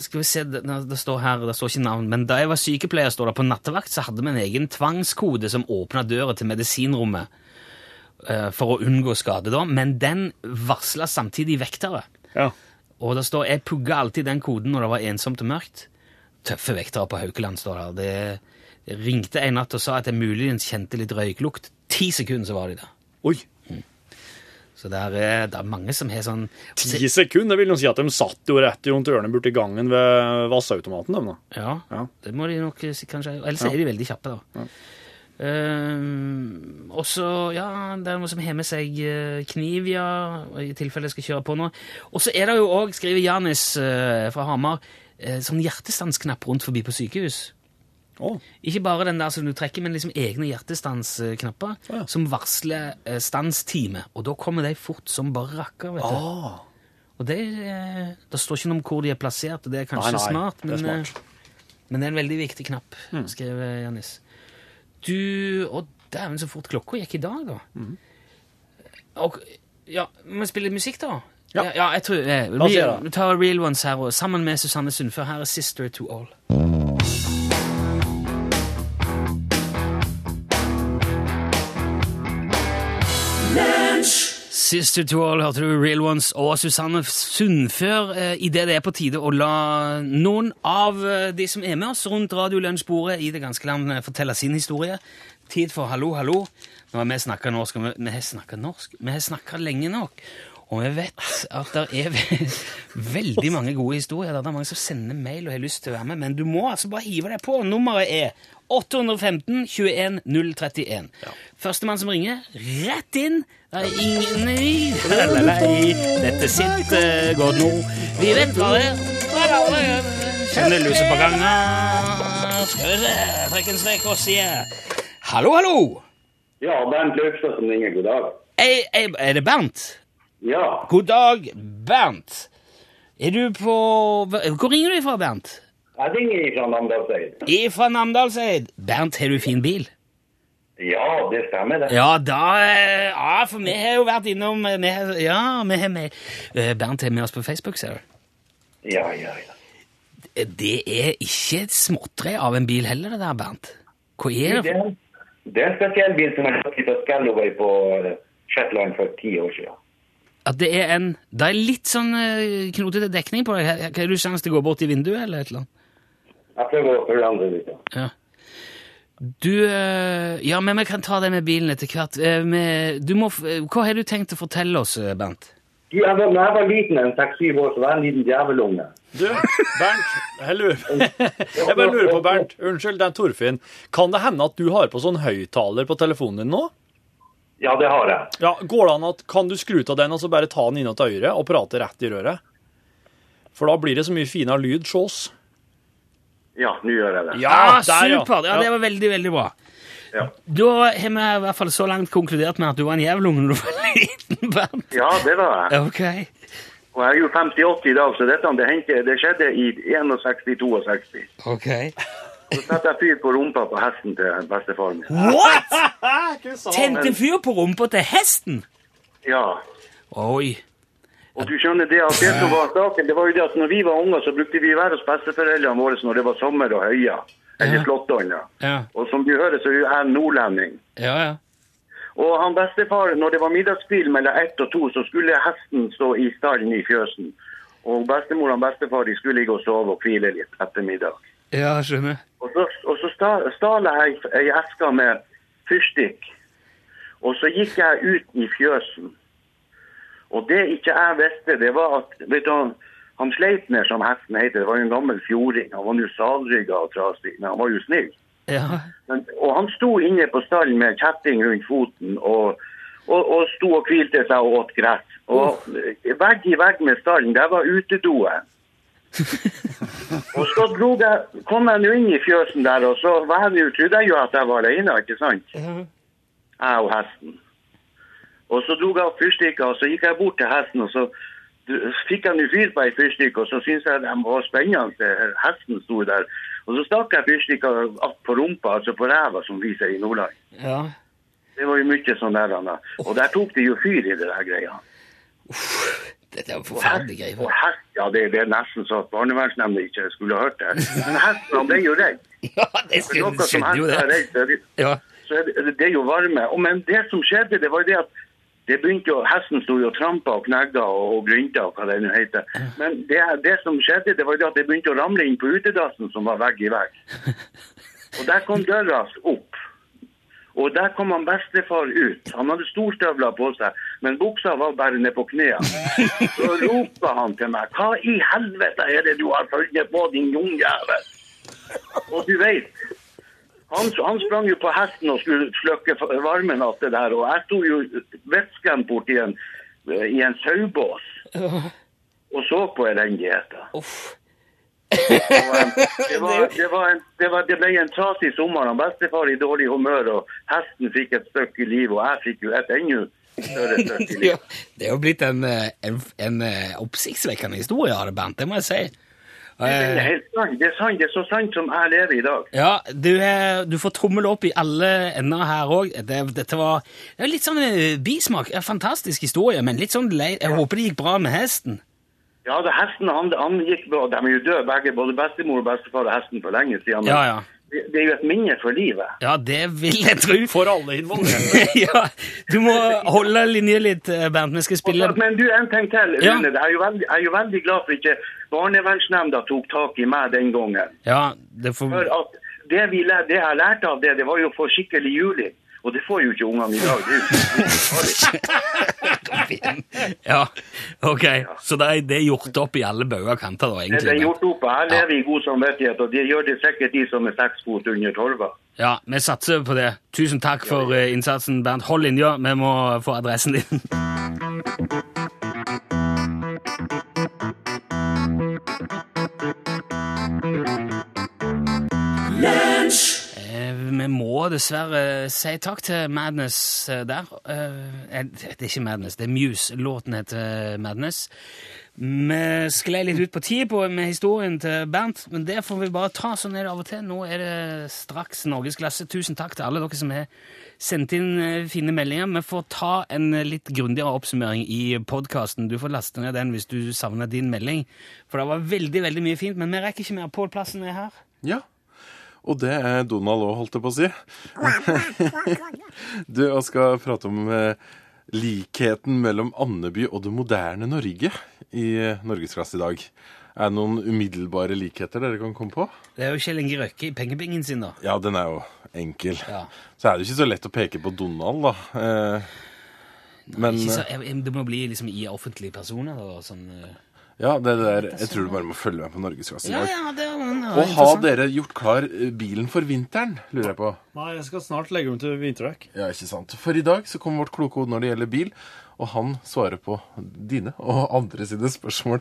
skal vi se, det, det står her, det står ikke navn, men da jeg var sykepleier, står det på nattevakt, så hadde vi en egen tvangskode som åpna døra til medisinrommet for å unngå skade, da, men den varsla samtidig vektere. Ja. Og det står 'Jeg pugga alltid den koden når det var ensomt og mørkt'. Tøffe vektere på Haukeland, står der. Det det ringte en natt og sa at jeg muligens kjente litt røyklukt. Ti sekunder så var de der. Oi, Så det er, det er mange som har sånn ti sekunder! Det vil jo si at de satt jo rett rundt hjørnet borti gangen ved da. Ja, Ja. det må de nok eh, kanskje Ellers er de veldig kjappe, da. Ehm, og så, ja, det er noen som har med seg eh, kniv, ja, i tilfelle jeg skal kjøre på nå. Og så er det jo òg, skriver Janis uh, fra Hamar, uh, sånn hjertestansknapp rundt forbi på sykehus. Oh. Ikke bare den der som du trekker, men liksom egne hjertestansknapper Ja. som varsler stanstime. Og da kommer de fort som bare rakker, vet du. Oh. Og det, det står ikke noe om hvor de er plassert, og det er kanskje Nei, nei, smart, det men, smart. eh, men det er en veldig viktig knapp, skriver Janis. Du Å, dæven, så fort klokka gikk i dag, da. Mhm. Og, ja, må vi spille musikk, da? Ja. ja, jeg tror eh, La oss gjøre real, Vi tar Real Ones her, og sammen med Susanne Sundfør. Her er Sister to All. Sister to All hørte du Real Ones og Susanne Sundfør eh, idet det er på tide å la noen av eh, de som er med oss rundt radiolunsjbordet i det ganske land, eh, fortelle sin historie. Tid for hallo, hallo. Nå har vi snakka norsk, og vi, vi har snakka norsk. Vi har snakka lenge nok. Og vi vet at det er ve veldig mange gode historier. Det er mange som sender mail og har lyst til å være med, men du må altså bare hive deg på. Nummeret er 815 21 031. Førstemann som ringer, rett inn. Det er ingen i Lalalai. Dette sitter godt nå. Vi vet hva det er. Kjenner lusa på gangen. Skal vi se, trekk en strek og si hallo, hallo. Ja, Bernt Løkstad som ringer. God dag. Er, ei, er det Bernt? Ja, God dag, Bernt. Er du på Hvor ringer du ifra, Bernt? Jeg ringer fra Namdalseid. Ifra Namdalseid. Bernt, har du fin bil? Ja, det stemmer det. Ja, da eh, Ja, for vi har jo vært innom eh, vi har, Ja, vi har med eh, Bernt er med oss på Facebook, ser du. Ja, ja, ja. Det er ikke et småtre av en bil heller, det der, Bernt. Hva er Det det? det er en spesiell bil som jeg fikk fra Scalloway på Shetland for ti år siden. At det er en Det er litt sånn knotete dekning på det. Har har du sjanse til å gå bort i vinduet, eller et eller annet? Jeg prøver å forandre litt. da. Ja. Du eh, Ja, men vi kan ta det med bilen etter hvert. Eh, Du må, eh, hva har du tenkt å fortelle oss, Bernt? Du, jeg var, når jeg var liten, en seks-syv år, så var jeg en liten djevelunge. Du, Bernt, jeg lurer Jeg bare lurer på, Bernt. Unnskyld, det er Torfinn. Kan det hende at du har på sånn høyttaler på telefonen din nå? Ja, det har jeg. Ja, Går det an at Kan du skru av den og så bare ta den inn til øret og prate rett i røret? For da blir det så mye finere lyd hos oss. Ja, nå gjør jeg det. Ja, der, ja. supert! Ja, det var veldig, veldig bra. Ja, Da har vi i hvert fall så langt konkludert med at du var en jævelunge når du var liten, Bernt. ja det var jeg. Ok. Og jeg er jo 58 i dag, så dette det, hendte, det skjedde i 61-62. ok. Så satte jeg fyr på rumpa på hesten til bestefaren min. What?! Tente fyr på rumpa til hesten? Ja. Oi. Og du skjønner det at det som var saken, det var jo det at når vi var unger, så brukte vi være hos besteforeldrene våre når det var sommer og høya. Eller Ja. Ja. Og som du hører, så er jeg nordlending. Ja, ja. Og han bestefar, når det var middagsbil mellom ett og to, så skulle hesten stå i stallen i fjøsen. Og bestemor og bestefar de skulle ligge og sove og hvile litt etter middag. Ja, skjønner. Og så, og så sta- stal jeg ei eske med fyrstikk. Og så gikk jeg ut i fjøsen. Og det ikke jeg visste, det var at vet du, han, han Sleipner, som hesten heter, det var jo en gammel fjording. Han var jo salrygga og trasig, men han var jo snill. Ja. Men, og han sto inne på stallen med kjetting rundt foten og, og, og sto og hvilte seg og åt gress. Og eh, vegg i vegg med stallen, der var utedoen. og så jeg, kom jeg nå inn i fjøsen der, og så var jeg trodde jeg jo at jeg var alene, ikke sant? Jeg og hesten. Og så dro jeg opp fyrstikka, og så gikk jeg bort til hesten, og så fikk jeg nå fyr på ei fyrstikk, og så syntes jeg de var spennende. Hesten sto der. Og så stakk jeg fyrstikka opp på rumpa, altså på ræva, som vi sier i Nordland. ja. Det var jo mye sånn der, Anna. Og der tok det jo fyr i det der greia. Uff, Dette er jo forferdelige greier. og hest, ja, det, det er nesten så at barnevernsnemnda ikke skulle ha hørt det. Men hesten han ble jo redd. Ja, det skjønner jo det. redd, så er det, Ja. så er det, det er jo varme. Og, men det som skjedde, det var det at det begynte jo, Hesten sto jo og trampa og knegga og, og grynta og hva det nå heter. Men det, det som skjedde, det var jo at det begynte å ramle inn på utedassen som var vegg i vegg. Og der kom døra opp. Og der kom han bestefar ut. Han hadde storstøvler på seg, men buksa var bare ned på knærne. Så ropa han til meg 'Hva i helvete er det du har funnet på, din jungjævel?' Og du veit han, han sprang jo på hesten og skulle slukke varmen av det der, og jeg sto jo vettskremt borti en, i en sauebås og så på elendigheten. Uff. Eh, Det, var, det, var en, det, var, det ble en trasig sommer. Han bestefar i dårlig humør, og hesten fikk et stykke liv, og jeg fikk jo et ennå større stykke liv. livet. det er jo blitt en, eh, en, en eh, oppsiktsvekkende historie Arne det, Bernt, det må jeg si. Det er Eh, helt sant. Det er sant. Det er så sant som jeg lever i dag. Ja, du, er, du får tommel opp i alle ender her òg. Det, dette var det litt sånn eh, bismak. En fantastisk historie, men litt sånn lei. Jeg håper det gikk bra med hesten. Ja, det hesten han, han gikk bra. De er jo døde begge, både bestemor og bestefar og hesten for lenge siden. Ja, ja. Det, det er jo et minne for livet. Ja, det vil jeg tro. For alle involverte. ja, du må holde linje litt, eh, Bernt. Vi skal spille Men du, en ting til. Ja. Rune. Jeg er, jo veldig, jeg er jo veldig glad for ikke barnevernsnemnda tok tak i meg den gangen. Ja, det får For at det, vi, det jeg lærte av det, det var jo å få skikkelig juling. Og det får jo ikke ungene i dag. Det er jo. Ja, ok. Så det er, det er gjort opp i alle bauger og kanter, da, Det er gjort opp. Jeg lever i god samvittighet, og det gjør det sikkert de som er seks fot under torva. Ja, vi satser på det. Tusen takk for eh, innsatsen, Bernt. Hold linja, vi må få adressen din. Vi må dessverre si takk til Madness eh, der. Eh, Det er ikke Madness, det er Muse. Låten heter Madness. Vi sklei litt ut på tid med historien til Bernt, men det får vi bare ta sånn er det av og til. Nå er det straks norgesklasse. Tusen takk til alle dere som har sendt inn eh, fine meldinger. Vi får ta en eh, litt grundigere oppsummering i podkasten. Du får laste ned den hvis du savner din melding. For det var veldig veldig mye fint, men vi rekker ikke mer. Pål Plassen er her. Ja. Og det er Donald òg, holdt jeg på å si. du, jeg skal prate om eh, likheten mellom Andeby og det moderne Norge i eh, Norgesklasse i dag. Er det noen umiddelbare likheter dere kan komme på? Det er jo Kjell Inge Røkke i pengebingen sin, da. Ja, den er jo enkel. Ja. Så er det ikke så lett å peke på Donald, da. Eh, men Ikke så, jeg- det må bli liksom i offentlige personer. Da, sånn, eh. Ja, det der, jeg tror du bare må følge med på Norgesklasse i ja, dag. ja, det er, ja, Og har dere gjort klar eh, bilen for vinteren, lurer jeg på? Nei, jeg skal snart legge om til vinterdekk. Ja, ikke sant. For i dag så kommer vårt kloke hode når det gjelder bil, og han svarer på dine og andre sine spørsmål.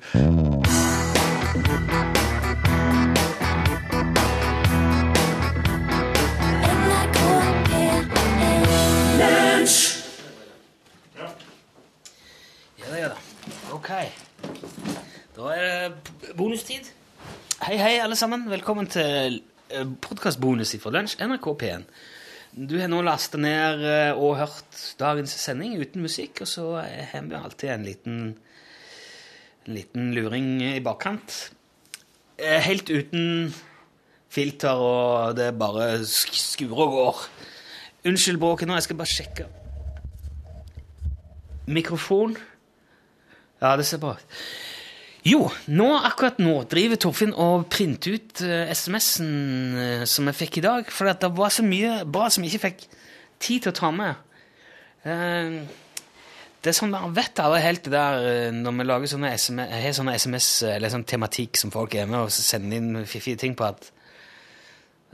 Hei, hei, alle sammen. Velkommen til podkastbonus fra Lunsj, NRK P1. Du har nå lasta ned eh, og hørt dagens sending uten musikk, og så har vi alltid en liten, en liten luring i bakkant. Eh, Helt uten filter, og det bare skurer og går. Unnskyld bråket nå, jeg skal bare sjekke. Mikrofon. Ja, det ser bra ut. Jo, nå, akkurat nå driver Torfinn og printer ut eh, SMS-en eh, som jeg fikk i dag, for det var så mye bra som jeg ikke fikk tid til å ta med. Eh, det er sånn, Man vet aldri helt det der eh, når vi lager sånne SMS, har sånne SMS eh, eller sånn tematikk som folk er med og sender inn fiffige ting på at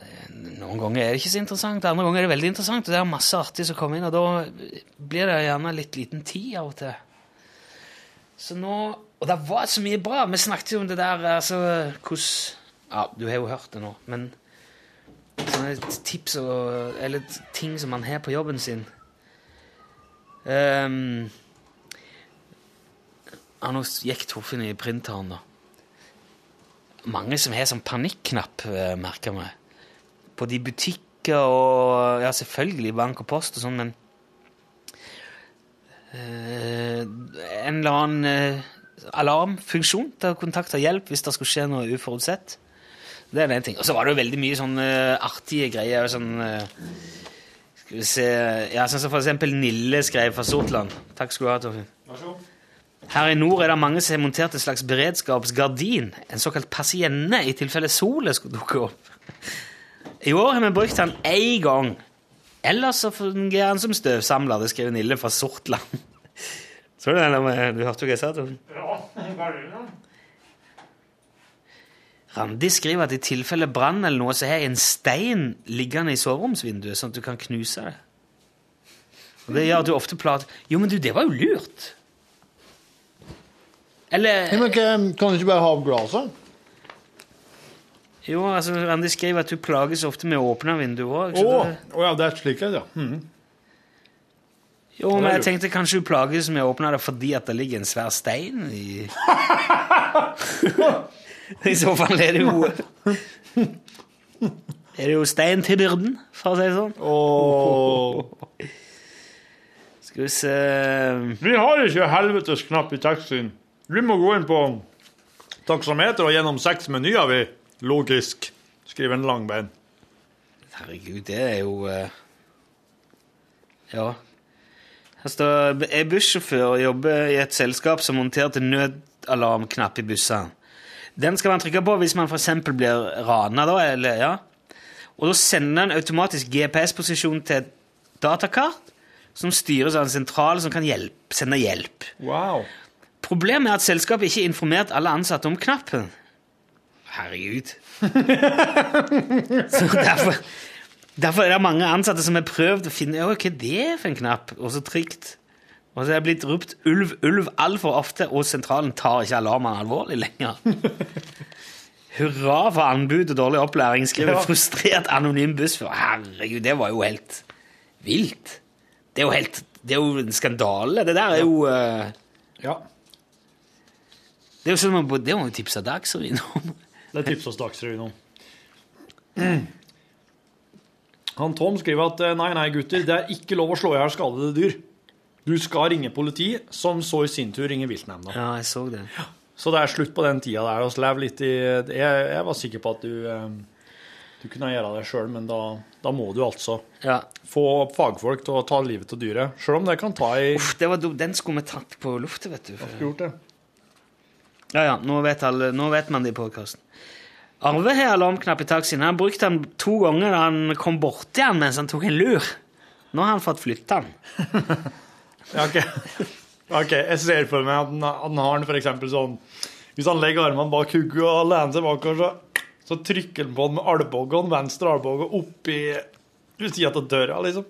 eh, noen ganger er det ikke så interessant, andre ganger er det veldig interessant, og det er masse artig som kommer inn, og da blir det gjerne litt liten tid av og til. Så nå, Og det var så mye bra. Vi snakket jo om det der altså, hvordan Ja, du har jo hørt det nå, men sånne tips og Eller ting som man har på jobben sin. Um, ja, nå gikk Torfinn i printeren, da. Mange som har sånn panikknapp, eh, merker vi. På de butikker og Ja, selvfølgelig bank og post og sånn, men uh, en eller annen eh, alarmfunksjon til å kontakte hjelp hvis det skulle skje noe uforutsett. Det er en ting. Og så var det jo veldig mye sånn eh, artige greier. sånn... eh, skal vi se Ja, sånn som for eksempel Nille skrev fra Sortland. Takk skal du ha, Torfinn. Her i nord er det mange som har montert en slags beredskapsgardin, en såkalt pasienne, i tilfelle solet skulle dukke opp. I år har vi brukt den én gang. Ellers så fungerer den som støvsamler, det skrev Nille fra Sortland. Så du den? eller? Du hørte hva jeg sa? Torfinn? Randi skriver at i tilfelle brann eller noe, så har jeg en stein liggende i soveromsvinduet, sånn at du kan knuse det. Og det gjør at du ofte plater Jo, men du, det var jo lurt! Eller Ja, men kan du ikke bare ha opp glasset? Jo, altså, Randi skriver at du plages ofte med å åpne vinduet òg. Å oh, ja, det er slik, ja. Mhm. Jo, men jeg tenkte kanskje du plages med å åpne det fordi at det ligger en svær stein i I så fall er det jo Er det jo stein til byrden, for å si det sånn. Oh. Skal vi se Vi har ikke helvetes knapp i taxien. Vi må gå inn på taksameter og gjennom seks menyer, vi. Logisk, skriver en langbein. Herregud, det er jo eh, Ja. Her står er bussjåfør og jobber i et selskap som monterte nødalarmknapp i bussene. Den skal man trykke på hvis man f.eks. blir rana, da, eller ja. Og da sender den automatisk GPS-posisjon til et datakart som styres av en sentral som kan hjelp, sende hjelp. Wow. Problemet er at selskapet ikke har informert alle ansatte om knappen. Herregud. Så derfor, derfor er det mange ansatte som har prøvd å finne «Å, hva er det for en knapp, og så trygt. Og så er det blitt ropt ulv, ulv altfor ofte, og sentralen tar ikke alarmen alvorlig lenger. Hurra for anbud og dårlig opplæring, skriver Ja. frustrert anonym bussfører. Herregud, det var jo helt vilt. Det er jo helt Det er jo en skandale. Det der er jo uh, Ja. Det er jo sånn man må- Det må jo tipse Dagsrevyen om. Det tipser oss Dagsrevyen om. Han Tom skriver at nei, nei, gutter, det er ikke lov å slå i hjel skadede dyr. Du skal ringe politi, som så i sin tur ringer viltnemnda. Ja, jeg så det. Så det er slutt på den tida der. Og lev litt i jeg, jeg var sikker på at du, eh, du kunne gjøre det sjøl, men da, da må du altså Ja. få fagfolk til å ta livet av dyret. Sjøl om det kan ta i Uff, det var. Den skulle vi tatt på luftet, vet du. Ja, ja, nå vet, alle, nå vet man det i podkasten. Arve har alarmknapp i taxien. Han brukte den to ganger da han kom borti den mens han tok en lur. Nå har han fått flytta den. Ok. ok, Jeg ser for meg at han, han har den eksempel sånn Hvis han legger armene bak hodet og lener seg bakover, så, så trykker han på den med albuen, venstre albue oppi utsida av døra, liksom.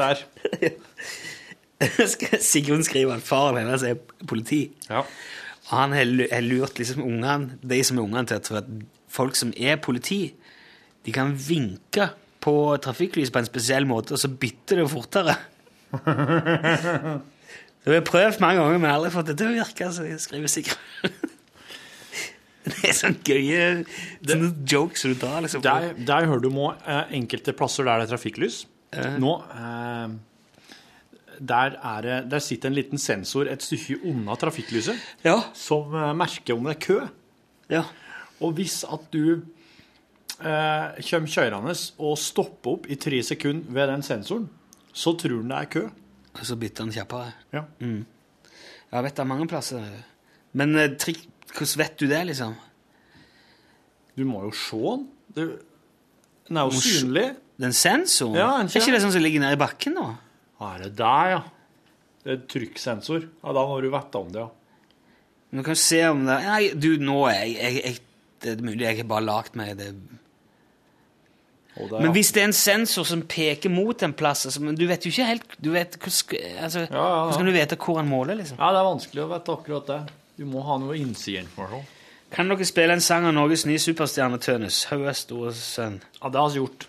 Der. Sigrun skriver at faren hennes er politi. Ja. Og han har lurt liksom ungene, de som er ungene til å tro at folk som er politi, de kan vinke på trafikklys på en spesiell måte, og så bytter det fortere. Det har jeg prøvd mange ganger, men aldri fått det til å virke, så jeg skriver sikkert. Det er sånn gøye sånne jokes du drar, liksom. Der, der hører du må eh, enkelte plasser der det er trafikklys. Nå eh, der, er det, der sitter en liten sensor et stykke unna trafikklyset Ja. som eh, merker om det er kø. ja. Og hvis at du eh, kommer kjørende og stopper opp i tre sekunder ved den sensoren, så tror han det er kø. Og så bytter han kjappere. Ja. Jeg vet det er mange plasser. Men eh, trikk, hvordan vet du det, liksom? Du må jo se den. Du, den er jo synlig. Den sensoren? Ja, er ikke det sånn som ligger nede i bakken nå? Er det der, ja? Det er trykksensor. Ja, da må du vite om det, ja. Men Du kan se om det Nei, du, nå er jeg, jeg, jeg Det er mulig jeg har bare lagd meg det er, Men hvis det er en sensor som peker mot en plass altså, Men du vet jo ikke helt du vet, skal- altså, Ja, ja, ja. hvordan skal du vite hvor han måler, liksom? ja, det er vanskelig å vite akkurat det. Du må ha noe innsideinformasjon. Kan dere spille en sang av Norges nye superstjerne Tønnes? Store sønn. Ja, det har vi gjort.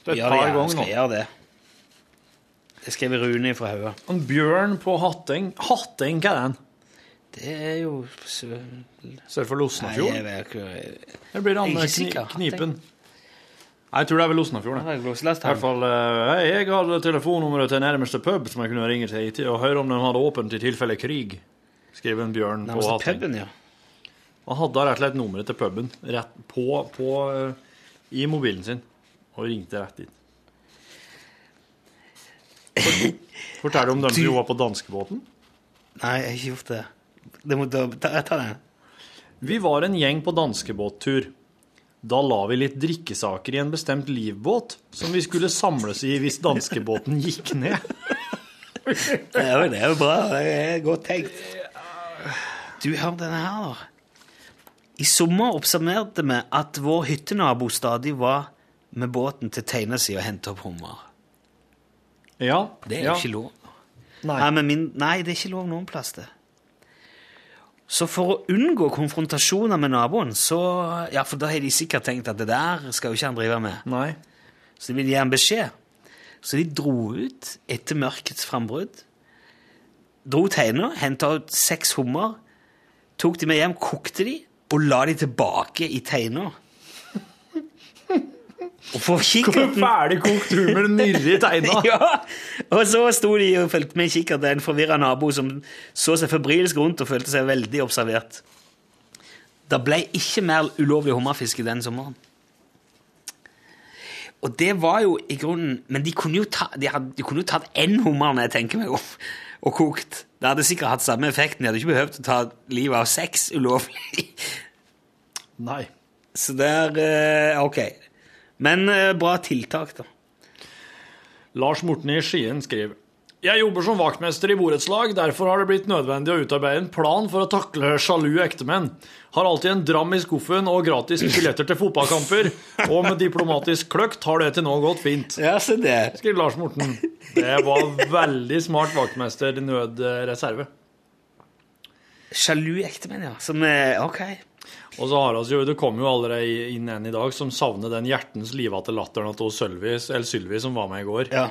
Et det, par ja, ganger skal nå. gjøre det. Det skrev Rune fra Haua. En bjørn på Hatteng. Hatteng, hva er den? Det er jo Sør for Nei, Losnafjorden? jeg. Blir Jeg ikke sikker. kni Knipen. Nei, jeg tror det er vel Losnafjorden. I hvert fall, eh, jeg hadde telefonnummeret til nærmeste pub som jeg kunne ringe til og høre om de hadde åpent i tilfelle krig. Skrev en bjørn på puben, ja. Han hadde rett og slett nummeret til puben rett på, på, eh, i mobilen sin, og ringte rett dit. Fortell om dem som Du- var på danskebåten. Nei, jeg har ikke gjort det. Det må, ta, jeg den. Vi var en gjeng på danskebåttur. Da la vi litt drikkesaker i en bestemt livbåt som vi skulle samles i hvis danskebåten gikk ned. Det er jo, det er jo bra. Det er godt tenkt. Du, hør denne her, da. I sommer observerte vi at vår hyttenabo stadig var med båten til Teinesi og hente opp hummer. Ja, Det er ja. jo ikke lov. Nei. Nei, men min, nei, det er ikke lov noen plass det. Så for å unngå konfrontasjoner med naboen, så Ja, for da har de sikkert tenkt at det der skal jo ikke han drive med. Nei. Så de ville gi ham beskjed. Så de dro ut etter mørkets frambrudd. Dro teiner, henta ut seks hummer, tok de med hjem, kokte de og la de tilbake i teiner. Og for kikkerten Ferdig kokt hummer nirri teina. ja, Og så sto de og fulgte med i kikkerten, en forvirra nabo som så seg febrilsk rundt og følte seg veldig observert. Det ble ikke mer ulovlig hummerfiske den sommeren. Og det var jo i grunnen Men de kunne jo, ta, de hadde, de kunne jo tatt én hummer, når jeg tenker meg om, og kokt. Det hadde sikkert hatt samme effekten. De hadde ikke behøvd å ta livet av seks ulovlig. Nei. Så det er eh, Ok. Men eh, bra tiltak, da. Lars Morten i Skien skriver Jeg jobber som vaktmester i borettslag, derfor har det blitt nødvendig å utarbeide en plan for å takle sjalu ektemenn. Har alltid en dram i skuffen og gratis billetter til fotballkamper. Og med diplomatisk kløkt har det til nå gått fint. Ja, se det. Skriver Lars Morten. Det var veldig smart vaktmester i nødreserve. Sjalu ektemenn, ja. Som er Ok. Og så har vi jo, Det kom jo allerede inn en i dag som savner den hjertens livete latteren til Sylvi, Sylvi som var med i går. Ja.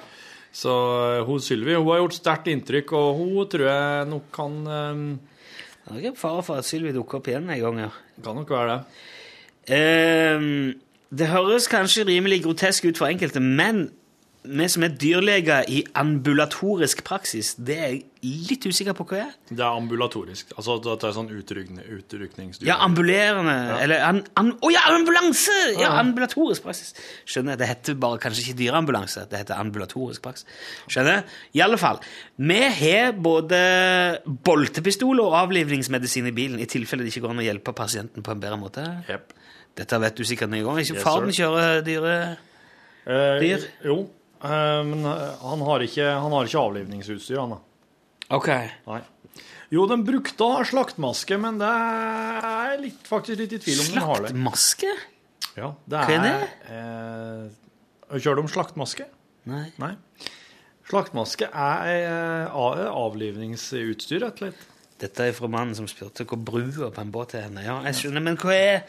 Så eh, hun Sylvi hun har gjort sterkt inntrykk, og hun tror jeg nok kan um... Det er ikke fare for at Sylvi dukker opp igjen en gang, ja. Kan nok være det. Um, det høres kanskje rimelig grotesk ut for enkelte, men vi som er dyrleger i ambulatorisk praksis, det er jeg litt usikker på hva er. Det er ambulatorisk. Altså at det er sånn utrykning, utrykningsdyr. Ja, ambulerende Eller an, an, Å ja, ambulanse! Ja, ambulatorisk praksis. Skjønner. Det heter bare kanskje ikke dyreambulanse, det heter ambulatorisk praksis. Skjønner? I alle fall. Vi har både boltepistol og avlivningsmedisin i bilen i tilfelle det ikke går an å hjelpe pasienten på en bedre måte. Yep. Dette vet du sikkert nye ganger. Ikke Yes, faren kjører dyre... Eh, Dyr? Jo, men eh, han har ikke, han har ikke avlivningsutstyr, han da. Ok. Nei. Jo, den brukte å ha slaktmaske, men det er litt, faktisk litt i tvil om den har det. Slaktmaske? Ja, det Hva er er det? Eh, Kjører du om slaktmaske? Nei. Nei. Slaktmaske er eh, avlivningsutstyr, rett og slett. Dette er fra mannen som spurte hvor brua på en båt er. Ja, jeg skjønner, men hva er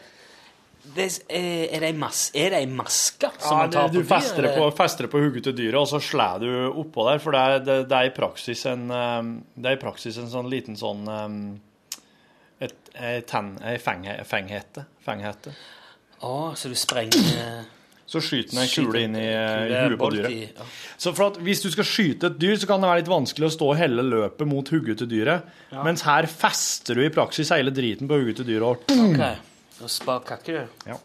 det, er, er, det ei mas, maske som Ja, man tar det, du dyr, fester det på, fester på hodet til dyret, og så slår du oppå der, for det er, det, det er i praksis en eh, Det er i praksis en sånn liten sånn eh, ei fenghette. fenghete. Å, så du sprenger Så skyter den en kule inn i i huet på dyret. i- ja. Så for at Hvis du skal skyte et dyr, så kan det være litt vanskelig å stå og helle løpet mot hodet til dyret. Mens her fester du i praksis hele driten på hodet til dyret. Og spar kakker du. Ja.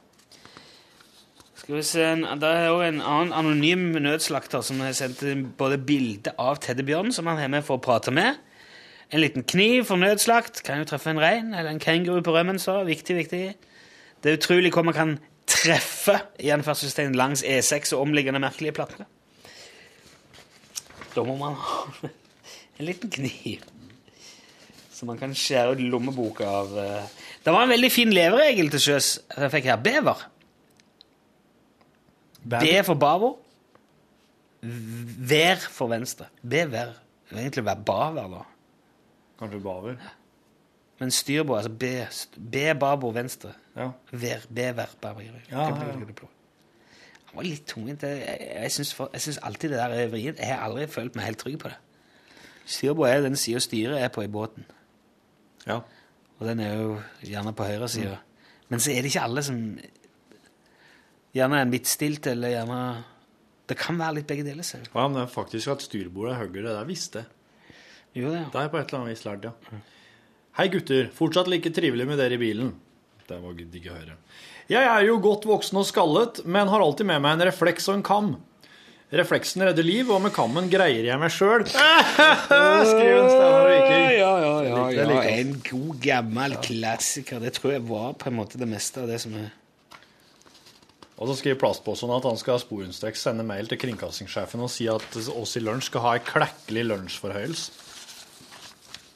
Skal vi se, en- Det er jo en annen anonym nødslakter som har sendt både bilde av teddybjørn, som han har med for å prate med, en liten kniv for nødslakt, kan jo treffe en rein, eller en kenguru på rømmen, så viktig, viktig. Det er utrolig hva man kan treffe i anførselstegn langs E6 og omliggende merkelige platter. Da må man ha en liten kniv. Så man kan skjære ut lommeboka av eh. Det var en veldig fin leveregel til sjøs jeg fikk her. Bever. B for bavo. Vær for venstre. Bever. Det vil egentlig være baver, da. Kanskje baver. Men styrbord, altså B, B babo venstre. Ja. Vær, bever, baver. Ja, ja, ja. Det var litt tungvint. Jeg, jeg, jeg syns for- jeg syns alltid det der er vrient. Jeg har aldri følt meg helt trygg på det. Styrbord er den sida styret er på i båten. ja. Og den er jo gjerne på høyre Mm. Men så er det ikke alle som Gjerne er midtstilt, eller gjerne Det kan være litt begge deler. Selv. Ja, men det er faktisk at styrbordet er høyere, det visste jeg. Jo, det, Det er på et eller annet vis lært, ja. Hei gutter, fortsatt like trivelig med dere i bilen. Det var digg å høre. Jeg er jo godt voksen og skallet, men har alltid med meg en refleks og en kam. Refleksen redder liv, og med kammen greier jeg meg sjøl. Skriver Steinar Viking. Ja, ja, ja. Ja. En god, gammel klassiker. Det tror jeg var på en måte det meste av det som er Og så skriver Plastposen at han skal sporenstreks sende mail til kringkastingssjefen og si at oss i lunsj skal ha ei klekkelig lunsjforhøyelse.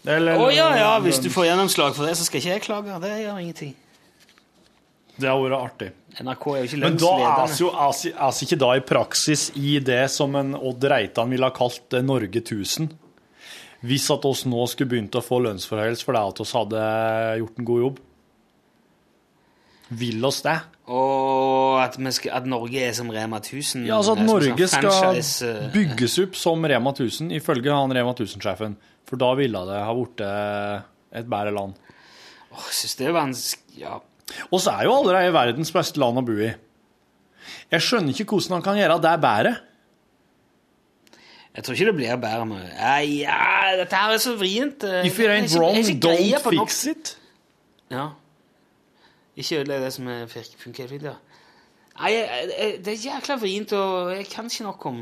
Å Å ja, ja, hvis du får gjennomslag for det, så skal ikke jeg klage. Det gjør ingenting. Det har vært artig. NRK er jo ikke Men da er lønnsledende. vi ikke da i praksis i det som en Odd Reitan ville ha kalt eh, Norge 1000? Hvis at oss nå skulle begynt å få lønnsforhøyelse fordi at oss hadde gjort en god jobb? Vil oss det? Og at, vi skal, at Norge er som Rema 1000. Ja, altså at Norge sånn skal eh, bygges opp som Rema 1000, ifølge han Rema 1000-sjefen. For da ville det ha blitt et bedre land. åh, Jeg synes det er vanskelig ja. Og så er jo allerede verdens beste land å bo i. Jeg skjønner ikke hvordan han kan gjøre det bedre. Jeg tror ikke det blir bedre med Nei, ja, Dette her er så vrient. eh, If it ain't wrong, don't fix it. Ja. Ikke ødelegg det som er funker fint, ja. Nei, det er jækla vrient, og jeg kan ikke nok om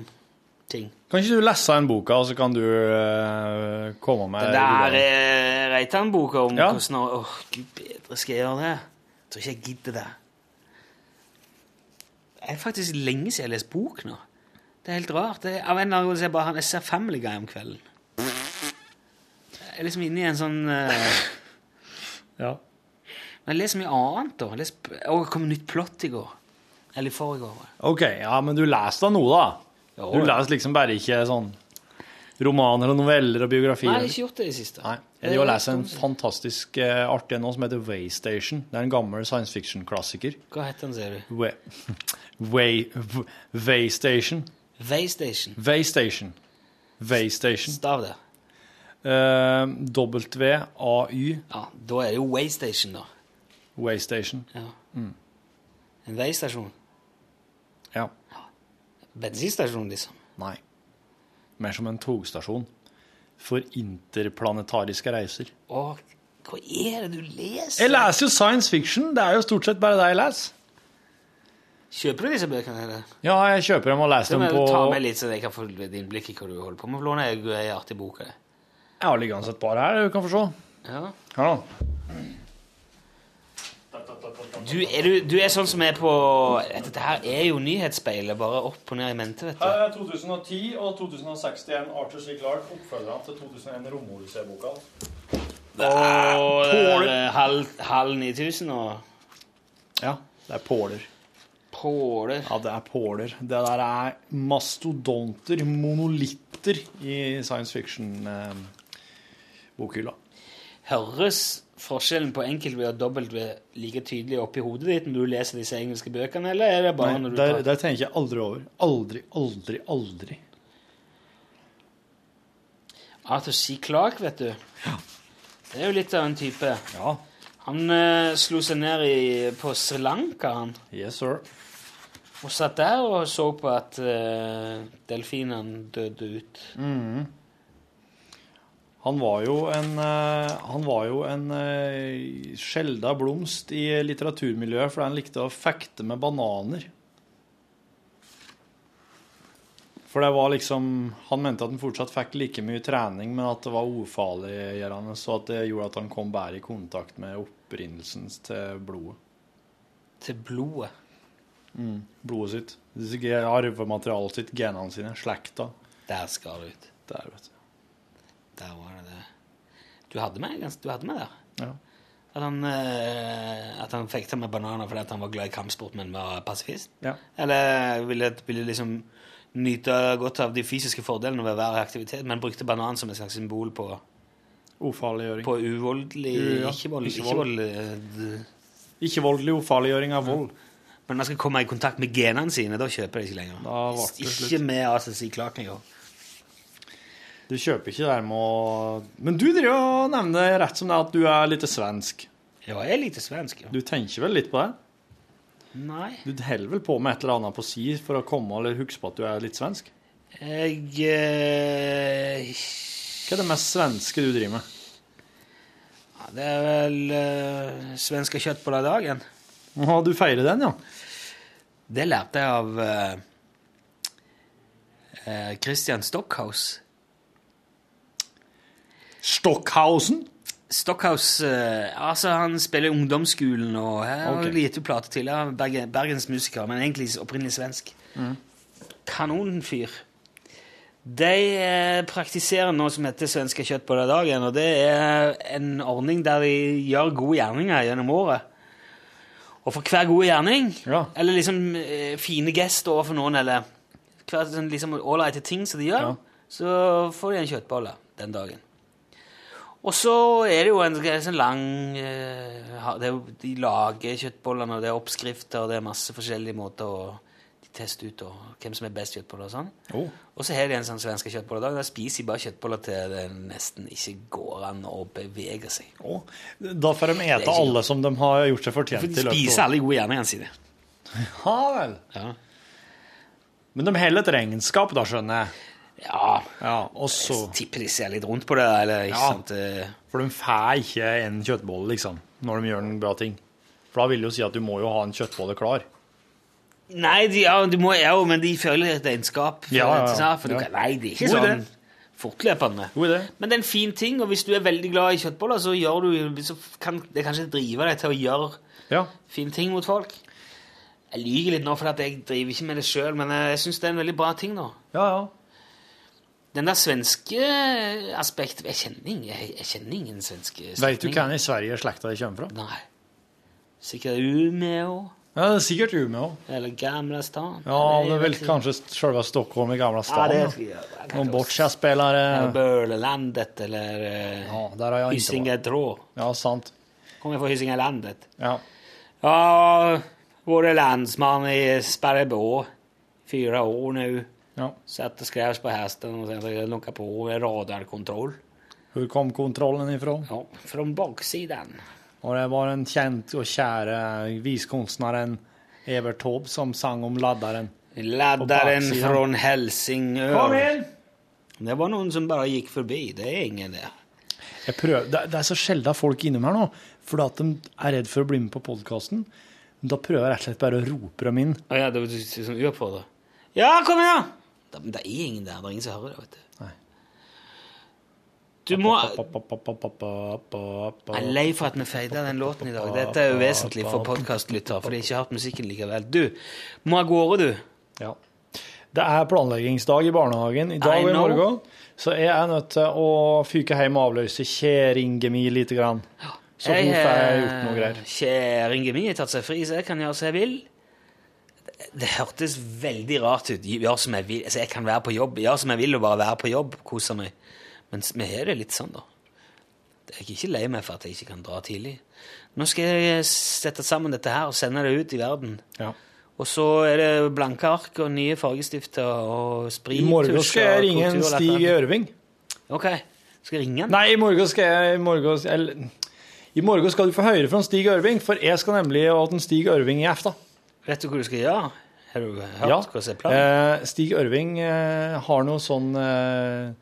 ting. Kan ikke du lese den boka, og så kan du eh, komme med Den der eh, Reitan-boka om Ja. hvordan Åh, gud bedre skal jeg gjøre det? Jeg tror ikke jeg gidder det. Det er faktisk lenge siden jeg har lest bok nå. Det er helt rart. Er, av en eller annen grunn så er jeg bare jeg ser Family Guy om kvelden. Jeg er liksom inne i en sånn uh... Ja. Men jeg leser mye annet, da. Jeg leser, og det kom nytt plott i går. Eller i forrige år. OK, ja, men du leser da noe, da? Jo, Du leser liksom bare ikke sånn romaner og noveller og biografier? Nei, jeg har ikke gjort det i det siste. Nei. Jeg driver og leser en fantastisk uh, artig en nå som heter Waystation. Det er en gammel science fiction-klassiker. Hva heter den, sier du? Way, way, Waystation. Waystation. Waystation. Waystation. Stav det. Uh, W-A-Y. Ja, da er det jo Waystation, da. Waystation. Ja. En veistasjon. Ja. Bensinstasjon, liksom. Nei. Mer som en togstasjon for interplanetariske reiser. Å, hva er det du leser? Jeg leser jo science fiction. Det er jo stort sett bare det jeg leser. Kjøper du disse bøkene? eller? Ja, jeg kjøper dem og leser dem på ta med litt, så jeg kan få et innblikk i hva du holder på med. Låne ei artig bok. Jeg har liggende et par her, du kan få se. Ja. Her da. Du, er du, du er sånn som er på Dette her er jo nyhetsspeilet, bare opp og ned i mente, vet du. Her er 2010 og 2061 Arthur C. Clarke, oppfølgerne til 2001 Romodyssé-boka. Åh, det er eh, halv, halv 9000 og Ja, det er påler. Påler. Ja, det er påler. Det der er mastodonter, monolitter i science fiction-bokhylla. Høres forskjellen på enkel-V og dobbelt-V like tydelig oppi hodet ditt når du leser disse engelske bøkene, eller er det bare Nei, når du der, tar der tenker jeg aldri over. Aldri, aldri, aldri. Arthur C. Clarke, vet du. Ja. Det er jo litt av en type. Ja, Han eh, slo seg ned i, på Sri Lanka, han. Yes, sir. Og satt der og så på at uh, delfinene døde ut. Han var jo en, eh, han var jo en skjelda blomst i litteraturmiljøet fordi han likte å fekte med bananer. For det var liksom Han mente at han fortsatt fikk like mye trening, men at det var ufarliggjørende, så at det gjorde at han kom bedre i kontakt med opprinnelsen til blodet. Til blodet. Mm, Blodet sitt. Arvematerialet sitt, genene sine, slekta. Der skal det ut. Der, vet du. Der var det det. Du hadde meg, du hadde meg der. Ja. At han, eh, at han fikk til med bananer fordi at han var glad i kampsport, men var pasifist? Ja. Eller ville, ville liksom nyte godt av de fysiske fordelene ved hver aktivitet, men brukte banan som et slags symbol på, Ufarliggjøring. på uvoldelig Ja, Ikke vold. ikke Ikke vold. eh, Ikke-voldelig ufarliggjøring av vold. men man skal komme i kontakt med genene sine, da kjøper de ikke lenger. Ikke med ACC Clark lenger. Du kjøper ikke det med å Men du driver og nevner rett som det at du er litt svensk. Ja, jeg er litt svensk, ja. Du tenker vel litt på det? Nei. Du holder vel på med et eller annet på si for å komme eller huske på at du er litt svensk? Jeg eh, Hva er det mest svenske du driver med? ja, Det er vel eh, svenske kjøttboller-dagen. Ja, du feirer den, ja? Det lærte jeg av eh, eh, Christian Stockhaus. Stockhausen? Stockhaus eh, altså Han spiller i ungdomsskolen og har okay. ut plate tidligere. Bergen, Bergens musiker, men egentlig opprinnelig svensk. Kanonfyr. De eh, praktiserer noe som heter Svenska dagen. og det er en ordning der de gjør gode gjerninger gjennom året. Og for hver gode gjerning, Ja. eller liksom eh, fine gest overfor noen, eller hver sånn liksom ålreite ting som de gjør, Ja. så får de en kjøttbolle den dagen. Og så er det jo en en sånn lang eh, det De lager kjøttbollene, og det er oppskrifter, og det er masse forskjellige måter å de teste ut og hvem som er best kjøttboller og sånn. Oh. Og så har de en sånn svenske kjøttbolledag. Der spiser de bare kjøttboller til det nesten ikke går an å bevege seg. Oh. Da får de ete alle som de har gjort seg fortjent til. de spiser alle de gode gjerningene sine. Ja vel. Ja. Men de holder et regnskap, da, skjønner jeg. Ja. Ja, Og så Jeg tipper de ser litt rundt på det, eller ikke Ja. sant? eh, For de får ikke en kjøttbolle, liksom, når de gjør en bra ting. For da vil det jo si at du må jo ha en kjøttbolle klar. Nei, de, ja, du må, ja, men de føler et regnskap. For, Ja, ja, ja. for du kan, nei, det er ikke God idé. sånn fortløpende. God idé. Men det er en fin ting, og hvis du er veldig glad i kjøttboller, så, du, så kan det kanskje drive deg til å gjøre Ja. fine ting mot folk. Jeg lyver litt nå, for jeg driver ikke med det sjøl, men jeg syns det er en veldig bra ting nå. Ja, ja. Den der svenske aspekt Jeg kjenner ingen, jeg, jeg kjenner ingen svenske Veit du hvem i Sverige slekta di kommer fra? Nei. Sikkert Umeå Ja, det er sikkert Umeå. eller Gamla stan. Ja, det er vel kanskje selve Stockholm i gamla Ja, stan. skal jeg. Noen boccia-spillere Bølelandet eller uh, Ja, vært. Ja, sant. Kommer fra Hysingelandet. Ja. Ja, vært landsmann i Sperrebå fyra år nu. Ja. Satt och skrevs på hästen och sen så lockade på radarkontroll. Hvor kom kontrollen ifra? Ja, från baksidan. Og det var den kjent og kjære viskunstneren Evert Taube som sang om ladderen. Laddaren baksidan. från Helsingør. Kom inn! Det var noen som bare gikk forbi. Det er ingen det. Jeg prøver, det, er så sjelden folk innom her nå, fordi at de er redd for å bli med på podkasten. Da prøver jeg rett og slett bare å rope dem inn. Ja, det var betyr, det. Ja, kom igjen! da! Men det er ingen der. Det er ingen som hører det, vet du. Nei. Du må Jeg er lei for at vi feida den låten i dag. Dette er jo vesentlig for podkastlyttere, for de har ikke hørt musikken likevel. Du, må av gårde, du. Ja. Det er planleggingsdag i barnehagen i dag og i morgen, så jeg er nødt til å fyke hjem og avløse kjerringa mi lite grann. Så hun får gjort noe greier. Kjerringa mi har tatt seg fri, så jeg kan gjøre som jeg vil. Det- hørtes veldig rart ut. Gjør som jeg vil. Altså, jeg kan være på jobb. Gjør som jeg vil og bare være på jobb. Kose meg. Men vi har det litt sånn, da. Jeg er ikke lei meg for at jeg ikke kan dra tidlig. Nå skal jeg sette sammen dette her og sende det ut i verden. Ja. Og så er det blanke ark og nye fargestifter og sprit. I morgen skal jeg ringe en Stig. Ørving. Ok. Skal jeg ringe han? Nei, i morgen skal jeg i morgen, eller, I morgen skal du få høre fra Stig Ørving, for jeg skal nemlig til Stig Ørving i aften. Vet du hva du skal gjøre? Har du hørt Ja. hva som er planen? Eh, Stig Ørving eh, har noe sånn eh,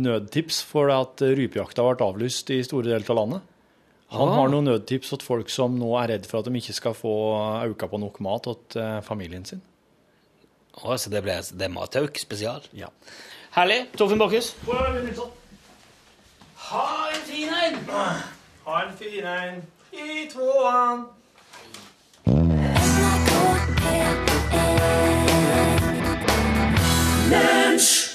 nødtips for at rypejakta ble avlyst i store deler av landet. Han Ah. har noen nødtips til folk som nå er redd for at de ikke skal få auka på nok mat til familien sin. Å, så det, blir, det er matauk spesial? Ja. Herlig. Torfinn Bakkhus? Ha en fin en! Ha en fin en i tvåan. Mensch!